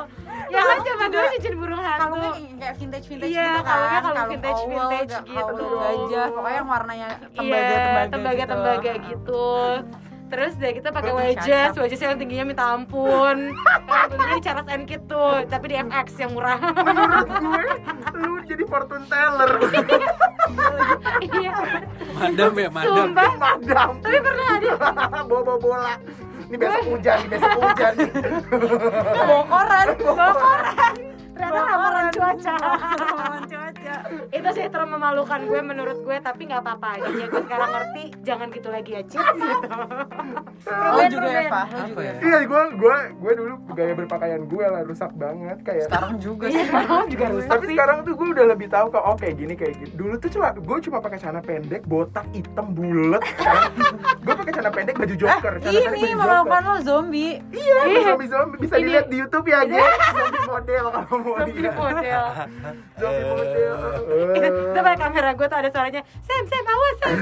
Ya kan zaman dulu cincin burung hantu. kalungnya kayak vintage vintage Iya, gitu kan kalung vintage- owl, vintage gitu. kalung gajah pokoknya yang warnanya tembaga Iya, tembaga tembaga gitu. tembaga gitu. Terus deh kita pakai Bagus, wedges, yang tingginya minta ampun. Belinya di Charles and Kit tuh, tapi di FX yang murah. menurut gue lu jadi fortune teller Iya. Madam ya, madam. Sumpah. madam Tapi pernah ada bawa bola ini besok hujan nih besok hujan nih bawa koran bawa koran. Ternyata ramalan cuaca. Ramalan cuaca Itu sih terlalu memalukan gue menurut gue, tapi nggak apa-apa. Jadi gue sekarang ngerti, jangan gitu lagi ya, Cip. Gitu. lo juga ya Pak lo Apa juga ya? ya iya gue gue gue dulu gaya berpakaian gue lah rusak banget kayak sekarang juga sih Iya, juga rusak tapi sih. sekarang tuh gue udah lebih tahu kok oh kayak gini kayak gini dulu tuh cuma gue cuma pakai celana pendek botak hitam bulat kan gue pakai celana pendek baju joker. Celana pendek ini joker. lo zombie. Iya zombie zombie bisa Ini- dilihat di YouTube ya guys zombie model kalau mau Zombie model. zombie model. Itu pakai kamera gue tuh ada suaranya, Sam, Sam, awas, Sam.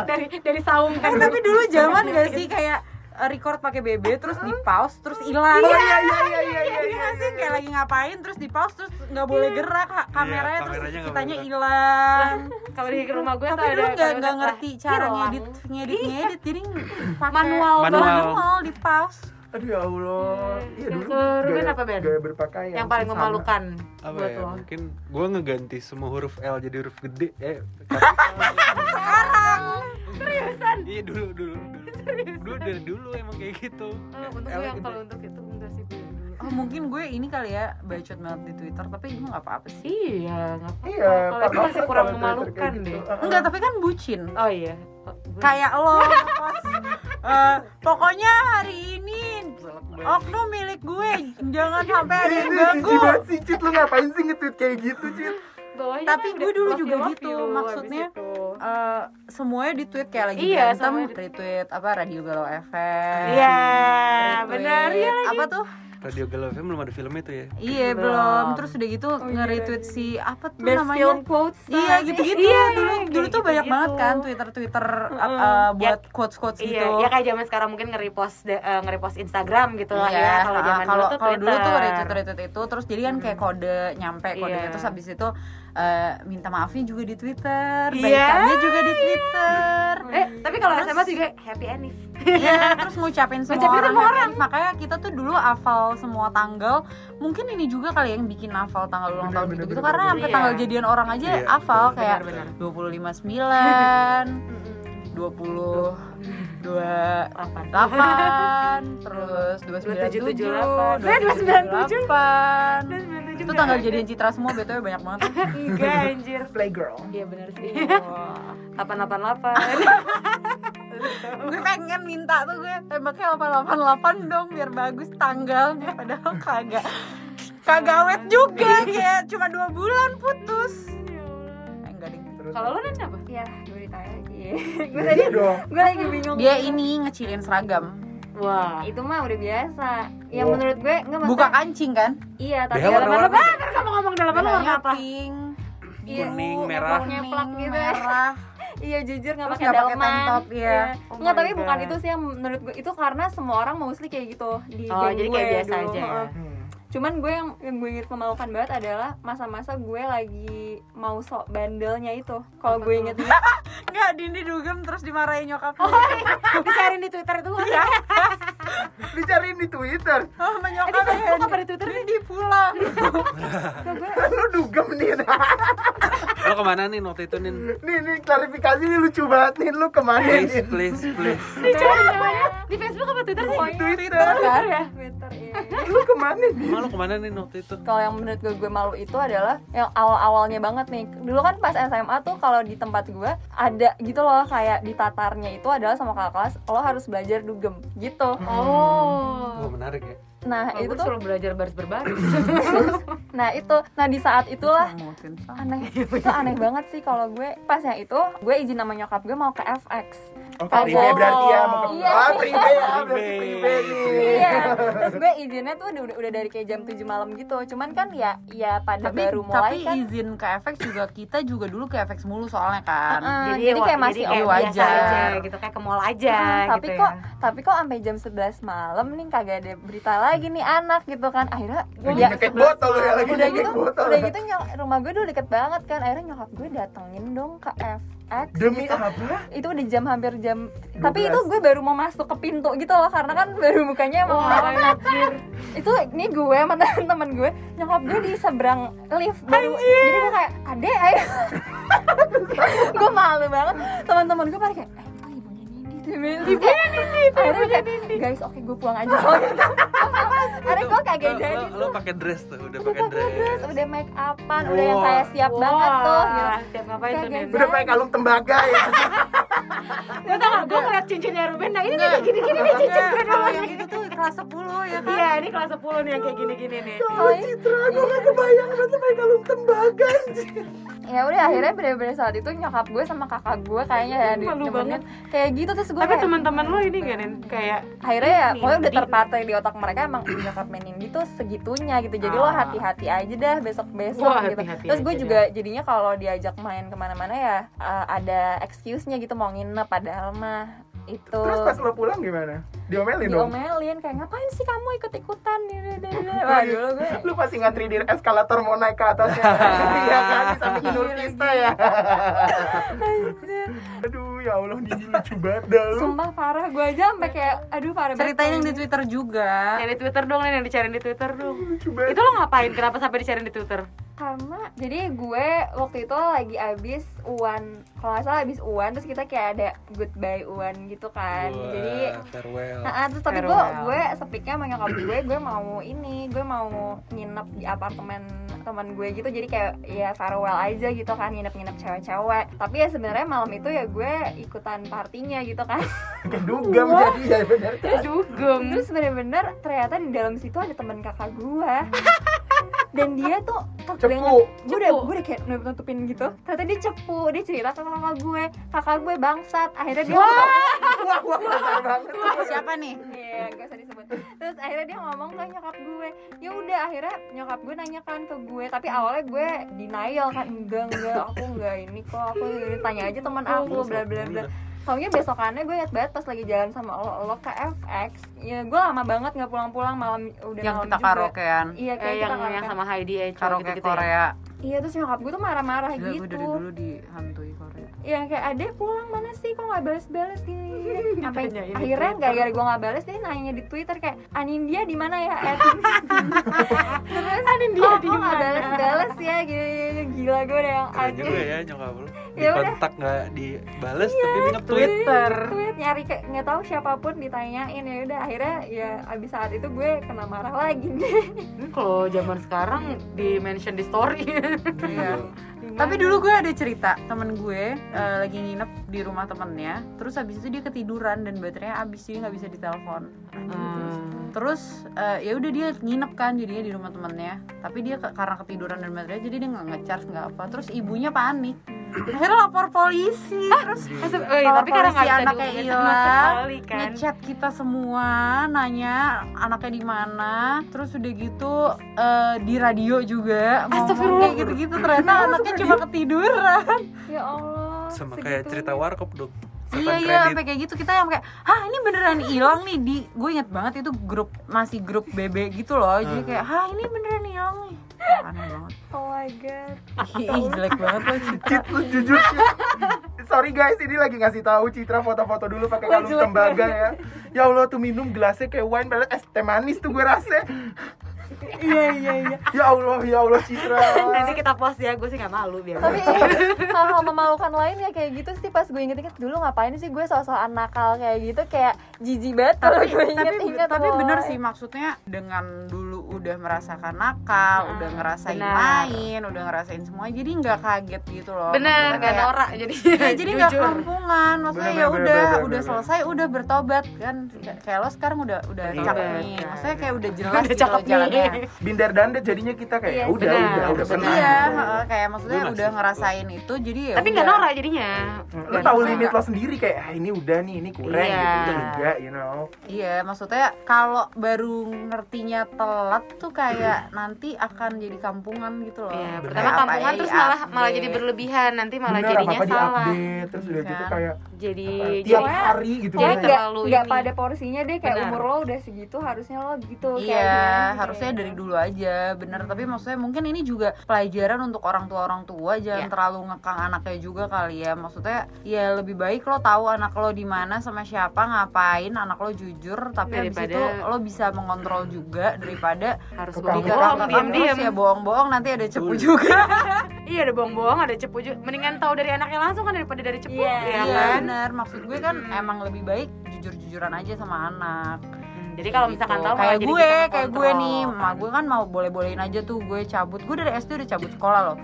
dari dari saung kan. eh tapi dulu zaman gak sih kayak eh, record pakai BB terus di pause terus hilang. Iya iya iya iya iya Iya sih kayak lagi ngapain terus di pause terus nggak boleh gerak ha- kameranya terus kitanya hilang. Kalau di rumah gue tuh tapi ada dulu nggak nggak ngerti cara ngedit ngedit ngedit jadi pakai Manual manual di pause aduh ya Allah. Iya. Yang dulu Ruben apa, Ben? gaya berpakaian Yang paling memalukan apa buat ya lo. mungkin gue ngeganti semua huruf L jadi huruf gede eh Seriusan? iya dulu dulu dulu dulu dari dulu emang kayak gitu Oh, untuk gue yang gede. kalau untuk itu enggak sih gue dulu. oh mungkin gue ini kali ya bacot banget di Twitter tapi gue nggak apa-apa sih Iya, nggak apa-apa. iya kalau itu Pak, masih kurang memalukan gitu. deh. Enggak tapi kan bucin Oh iya. Oh, kayak lo post eh, pokoknya hari ini oknum milik gue jangan sampai ada yang Ini ganggu banget sih Cit lu ngapain sih nge-tweet kayak gitu Cit bawahnya tapi kan gue dulu love juga love gitu, you, maksudnya. Eh, semuanya di tweet kayak lagi Iya, berantem retweet apa radio galau FM Iya, benar ya lagi. apa tuh Radio Galau FM belum ada filmnya tuh ya iya Belum. belum terus udah gitu Oh, iya, nge-retweet iya. si apa tuh Best namanya film quotes. Iya gitu-gitu Iya, dulu iya, dulu tuh banyak banget kan Twitter Twitter uh, buat quotes quotes Iya, gitu. ya kayak zaman sekarang mungkin nge-repost eh, nge-repost Instagram gitu lah Iya, ya. Kalau zaman kalau dulu tuh kalau dulu tuh Twitter. retweet retweet itu terus jadi kan kayak kode nyampe kodenya Iya. terus habis itu eh, minta maafnya juga di Twitter, Iya. baikannya juga di Twitter. Eh, tapi kalau Terus- SMA juga happy anniv. Iya, terus ngucapin semua Ngucapin orang, semua happy ending. Makanya kita tuh dulu hafal semua tanggal. Mungkin ini juga kali yang bikin hafal tanggal ulang Bener, tahun bener, gitu-gitu bener, karena bener. sampai Iya. tanggal jadian orang aja Iya, hafal kayak bener. 25 9 20 dua Apa? delapan terus dua sembilan tujuh 2778. dua 297. delapan Itu tanggal jadian Citra semua btw banyak banget Enggak anjir. Playgirl Iya benar sih. Wah. 888. gue pengen minta tuh gue tembaknya 888 dong biar bagus tanggalnya padahal kagak kagak awet juga kayak cuma dua bulan putus Kalau lu nih apa? ya gue ditanya lagi. Gue tadi Iya dong. gue lagi bingung. Dia ini ngecilin seragam. Wah. itu mah udah biasa. Yang Wow. menurut gue nggak buka kancing kan? Iya tapi dalaman kan kamu ngomong dalam apa? Warnanya apa? pink. Iya, Kuning, merah. kuning, gitu merah. Iya jujur nggak pakai tank top, iya. Oh nggak tapi bukan itu sih yang menurut gue. Itu karena semua orang mostly kayak gitu di Oh, jadi gue kayak biasa dulu. aja. Ya? Hmm. Cuman gue yang yang gue inget memalukan banget adalah masa-masa gue lagi mau sok bandelnya itu. Kalau gue inget Nggak, Dini dugem terus dimarahin nyokap dicariin di twitter itu ya Dicariin di Twitter. Oh, sama eh, di nyokap facebook apa di twitter Dini pulang. Lu dugem nih. lo ke mana nih waktu itu nin? Nih nih klarifikasi nih lucu banget nih. Lu ke mana please nih? please. Please dicari namanya. Di facebook apa twitter sih? Twitter. kan ya Twitter iya. Lu ke mana nih? Lo ke mana nih waktu itu? Kalau yang menurut gue, gue malu itu adalah yang awal-awalnya banget nih. Dulu kan pas SMA tuh kalau di tempat gue ada gitu loh kayak di tatarnya itu adalah sama kakak kelas lo harus belajar dugem gitu. Oh. Oh menarik ya nah Oh, itu gue tuh selalu belajar baris berbaris nah itu nah di saat itulah aneh itu aneh banget sih kalau gue pas yang itu gue izin sama nyokap gue mau ke FX Oh, prive berarti ya mau ke Iya. Ah, prive ya, berarti Prive. prive nih. iya terus gue izinnya tuh udah, udah dari kayak jam 7 malam gitu cuman kan ya ya pada tapi baru mulai tapi kan izin ke FX juga kita juga dulu ke FX mulu soalnya kan Heeh, jadi kayak wa- masih kayak oke biasa wajar. aja gitu kayak ke mall aja Hmm, tapi gitu kok ya. tapi kok sampai jam 11 malam nih kagak ada berita lagi nih anak gitu kan akhirnya Lagi ya ngekek botol ya lagi udah gitu botol. udah gitu nyok- rumah gue dulu deket banget kan akhirnya nyokap gue datengin dong ke FX Demi gitu. apa? itu udah jam hampir jam tapi 12. itu gue baru mau masuk ke pintu gitu loh karena kan baru bukanya mau Wah, anjir. itu ini gue sama temen gue nyokap gue di seberang lift baru jadi gue kayak adek ayo gue malu banget teman-teman gue pada kayak eh itu akhirnya gue kayak guys oke gue pulang aja. Soalnya akhirnya gue kagak Lo- jadi lo, lo pakai dress tuh udah udah pakai dress. dress udah make upan udah yang kayak siap banget tuh gitu. siap ngapain tuh Kayak Nen? Udah pakai kalung tembaga ya. Lo tau gak, gue ngeliat cincinnya Ruben, nah ini nih kayak gini-gini nih cincin gue dulu kalau nih. yang itu tuh kelas 10 ya kan? Iya, ini kelas 10 nih yang kayak gini-gini nih. Oh. Citra, gue gak kebayang banget pakai kalung tembaga anjir. Ya udah akhirnya bener-bener saat itu nyokap gue sama kakak gue kayaknya ya di nemenin. kayak gitu terus gue Tapi teman-teman lo ini gak? Kayak akhirnya ya pokoknya udah terpatri di otak mereka emang nyokap main Nindi tuh segitunya gitu jadi lo Ah. hati-hati aja dah besok besok Wah, gitu terus gue juga jadinya kalau diajak main ke mana-mana ya uh, ada excuse-nya gitu mau nginep padahal mah itu Terus pas lo pulang gimana? Diomelin dong. diomelin kayak ngapain sih kamu ikut-ikutan wah dulu gue Lu pasti ngantri di eskalator mau naik ke atasnya. Iya kan, samping Inul Vista ya. Aduh, ya Allah, Nini lucu banget dah lu. sumpah parah gue aja sampai kayak aduh parah banget ceritain yang di Twitter juga yang di Twitter dong yang dicariin di Twitter dong Lucu banget. Itu lo ngapain? Kenapa sampai dicariin di Twitter? Karena jadi gue waktu itu lagi abis uan kalau nggak salah abis uan terus kita kayak ada goodbye uan gitu kan. Wah, jadi farewell. Nah, terus tapi gue Farewell. gue sepiknya sama nyokap gue gue mau ini gue mau nginep di apartemen teman gue gitu. Jadi kayak ya farewell aja gitu kan nginep-nginep cewek-cewek. Tapi ya sebenarnya malam itu ya gue ikutan partinya gitu kan. Kedugam jadi ya bener. Dugem terus bener-bener ternyata di dalam situ ada teman kakak gue dan dia tuh Cepu. gue udah gue udah kayak nutup nutupin gitu. Ternyata dia cepu dia cerita ke kakak gue. Kakak gue bangsat. Akhirnya dia ngomong Wah, wah, kasar banget. siapa nih? Iya gak usah disebut. Terus akhirnya dia ngomong ke nyokap gue. Ya udah akhirnya nyokap gue nanya kan ke gue. Tapi awalnya gue denial kan enggak enggak aku enggak ini kok. Aku ini tanya aja teman aku bla bla bla Soalnya besokannya gue liat banget pas lagi jalan sama lo, lo ke FX Ya gue lama banget gak pulang-pulang malam udah yang malam kita juga. karaokean. Iya kayak Eh, kita yang, karaokean. yang sama Heidi Echo karaoke gitu-gitu ya? Korea. Iya terus nyokap gue tuh marah-marah Gila, gue gitu. dari dulu dihantui Korea. Iya kayak adek pulang mana sih? Kok gak bales-bales gini Sampai akhirnya gara-gara gue gak bales dia nanya di Twitter kayak Anindia di mana ya? Terus Anindia oh, di kok gak mana?" bales-bales ya? Gila gue udah yang aduh juga ya nyokap lu di Ya udah. kontak nggak dibales Iya, tapi nge-tweet Twitter tweet nyari ke nggak tahu siapa pun ditanyain ya udah akhirnya ya abis saat itu gue kena marah lagi deh Ini kalau zaman sekarang di mention di story Iya. Tapi dulu gue ada cerita temen gue eh, lagi nginep di rumah temennya, terus habis itu dia ketiduran dan baterainya habis jadi nggak bisa ditelepon. Hmm. Terus eh, ya udah dia nginep kan jadinya di rumah temennya, tapi dia ke- karena ketiduran dan baterainya jadi dia nggak ngecharge nggak apa. Terus ibunya panik, akhirnya lapor polisi. Terus Maksud- oh, iya, lapor tapi karena nggak bisa anaknya hilang, sekali kan ngechat kita semua, nanya anaknya di mana. Terus udah gitu eh, di radio juga Astagfirullah. kayak gitu-gitu. Ternyata anaknya cuma ketiduran. ya Allah sama segitunya. kayak cerita warkop dong Iya iya sampai kayak gitu kita yang kayak hah ini beneran hilang nih di gue inget banget itu grup masih grup BB gitu loh jadi kayak hah ini beneran hilang nih aneh banget oh my god ih jelek banget loh Citra Cit, lu jujur. Sorry guys, ini lagi ngasih tahu Citra foto-foto dulu pakai kalung jelek tembaga ya. Ya Allah tuh minum gelasnya kayak wine padahal es teh manis tuh gue rasa. iya iya iya Ya Allah, ya Allah Citra. nanti kita post ya gue sih nggak malu biar tapi hal-hal memalukan lain ya kayak gitu sih pas gue inget-inget dulu ngapain sih gue soal-soal nakal kayak gitu kayak jijik banget kalau tapi gue tapi inget-inget tapi woy. bener sih maksudnya dengan dulu udah merasakan nakal udah ngerasain benar. main udah ngerasain semua jadi nggak kaget gitu loh bener nggak norak jadi Iya, jadi nggak kampungan maksudnya Bener, ya bener, udah bener, udah bener. selesai udah bertobat kan kayak lo sekarang udah udah cakep nih maksudnya kayak udah jelas udah gitu jalannya Bindar dandet jadinya kita kayak Iya, ya udah, benar, udah, udah benar. pernah. iya heeh, kayak maksudnya udah ngerasain itu jadi ya tapi nggak norak jadinya Lu Nggak tahu limit lo sendiri kayak ah, ini udah nih, ini kurang Iya. gitu. Itu enggak, you know. Iya, maksudnya kalau baru ngertinya telat tuh kayak nanti akan jadi kampungan gitu loh. Iya, Kayak pertama apa kampungan ya, terus malah update. malah jadi berlebihan nanti malah Bener, jadinya apa-apa salah di-update, terus udah gitu Kan. kayak jadi apa, jadi tiap hari gitu Kayak Iya, kan. nggak terlalu nggak ini. pada porsinya deh kayak Benar. umur lo udah segitu harusnya lo gitu kayak Iya, gini, harusnya gitu. dari dulu aja, bener. Tapi maksudnya mungkin ini juga pelajaran untuk orang tua orang tua jangan Iya. terlalu ngekang anaknya juga kali ya. Maksudnya ya lebih baik lo tahu anak lo di mana sama siapa ngapain, anak lo jujur. Tapi habis Daripada- itu lo bisa mengontrol juga daripada harus Kekang bohong bohong diam diam ya bohong-bohong nanti ada cepu Betul. juga. iya ada bohong bohong ada cepu juga mendingan tahu dari anaknya langsung kan daripada dari cepu Iya, ya Iya kan bener, maksud gue kan Hmm. emang lebih baik jujur-jujuran aja sama anak Hmm, jadi kalau misalkan Gitu. tahu malah kayak jadi gue, kayak gue nih, emak gue kan mau boleh-bolehin aja tuh gue cabut. Gue dari SD udah cabut sekolah loh.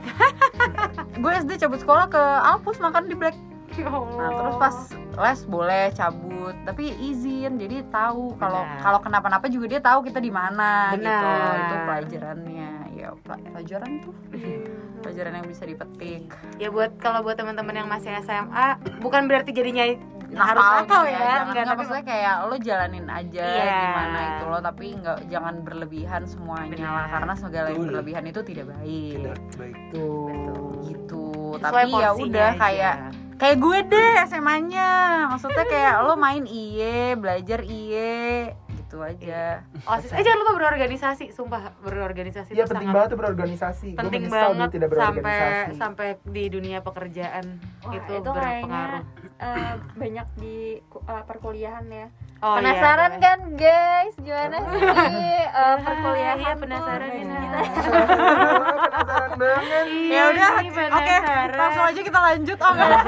gue SD cabut sekolah ke Alpus makan di Black. Ya Allah. Nah, terus pas les boleh cabut, tapi izin. Jadi tahu kalau kalau kenapa-napa juga dia tahu kita di mana gitu. Itu pelajarannya. Ya, pela- pelajaran tuh. Pelajaran yang bisa dipetik. ya buat kalau buat teman-teman yang masih SMA bukan berarti jadinya harus Nakal nakal gitu ya, Jangan, enggak maksudnya kayak lo jalanin aja Iya. gimana itu lo tapi nggak jangan berlebihan semuanya lah karena segala yang berlebihan itu tidak baik tidak baik Tuh. gitu sesuai tapi ya udah aja. Kayak gue deh SMA-nya maksudnya kayak lo main iye belajar iye gitu aja. Osis eh jangan lupa berorganisasi sumpah berorganisasi Iya itu penting sangat banget tuh berorganisasi. Penting banget tidak sampai berorganisasi. sampai di dunia pekerjaan. Wah, itu, itu berpengaruh eh, banyak di eh, perkuliahan ya Oh, iya, penasaran boleh. kan guys gimana sih eh, perkuliahan Iya, penasaran ini. kita Penasaran banget. ya udah oke langsung aja kita lanjut oh enggak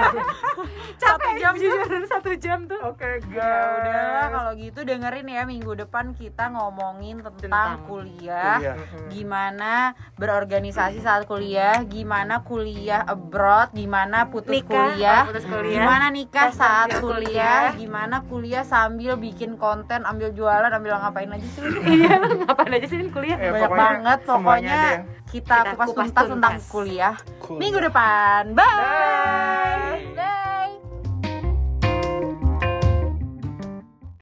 capek jam jujur satu jam tuh Oke ya udah guys. kalau gitu dengerin ya minggu depan kita ngomongin tentang, Tentang kuliah Kuliah. gimana berorganisasi saat kuliah, gimana kuliah abroad, gimana putus Nikah, kuliah, oh, putus kuliah. gimana nikah saat kuliah. gimana kuliah sambil bikin konten ambil jualan ambil ngapain aja sih iya. Ngapain aja sih kuliah? Eh, banyak pokoknya, banget pokoknya ya. kita, kita kupas, kupas tentang kuliah minggu depan. Bye. bye.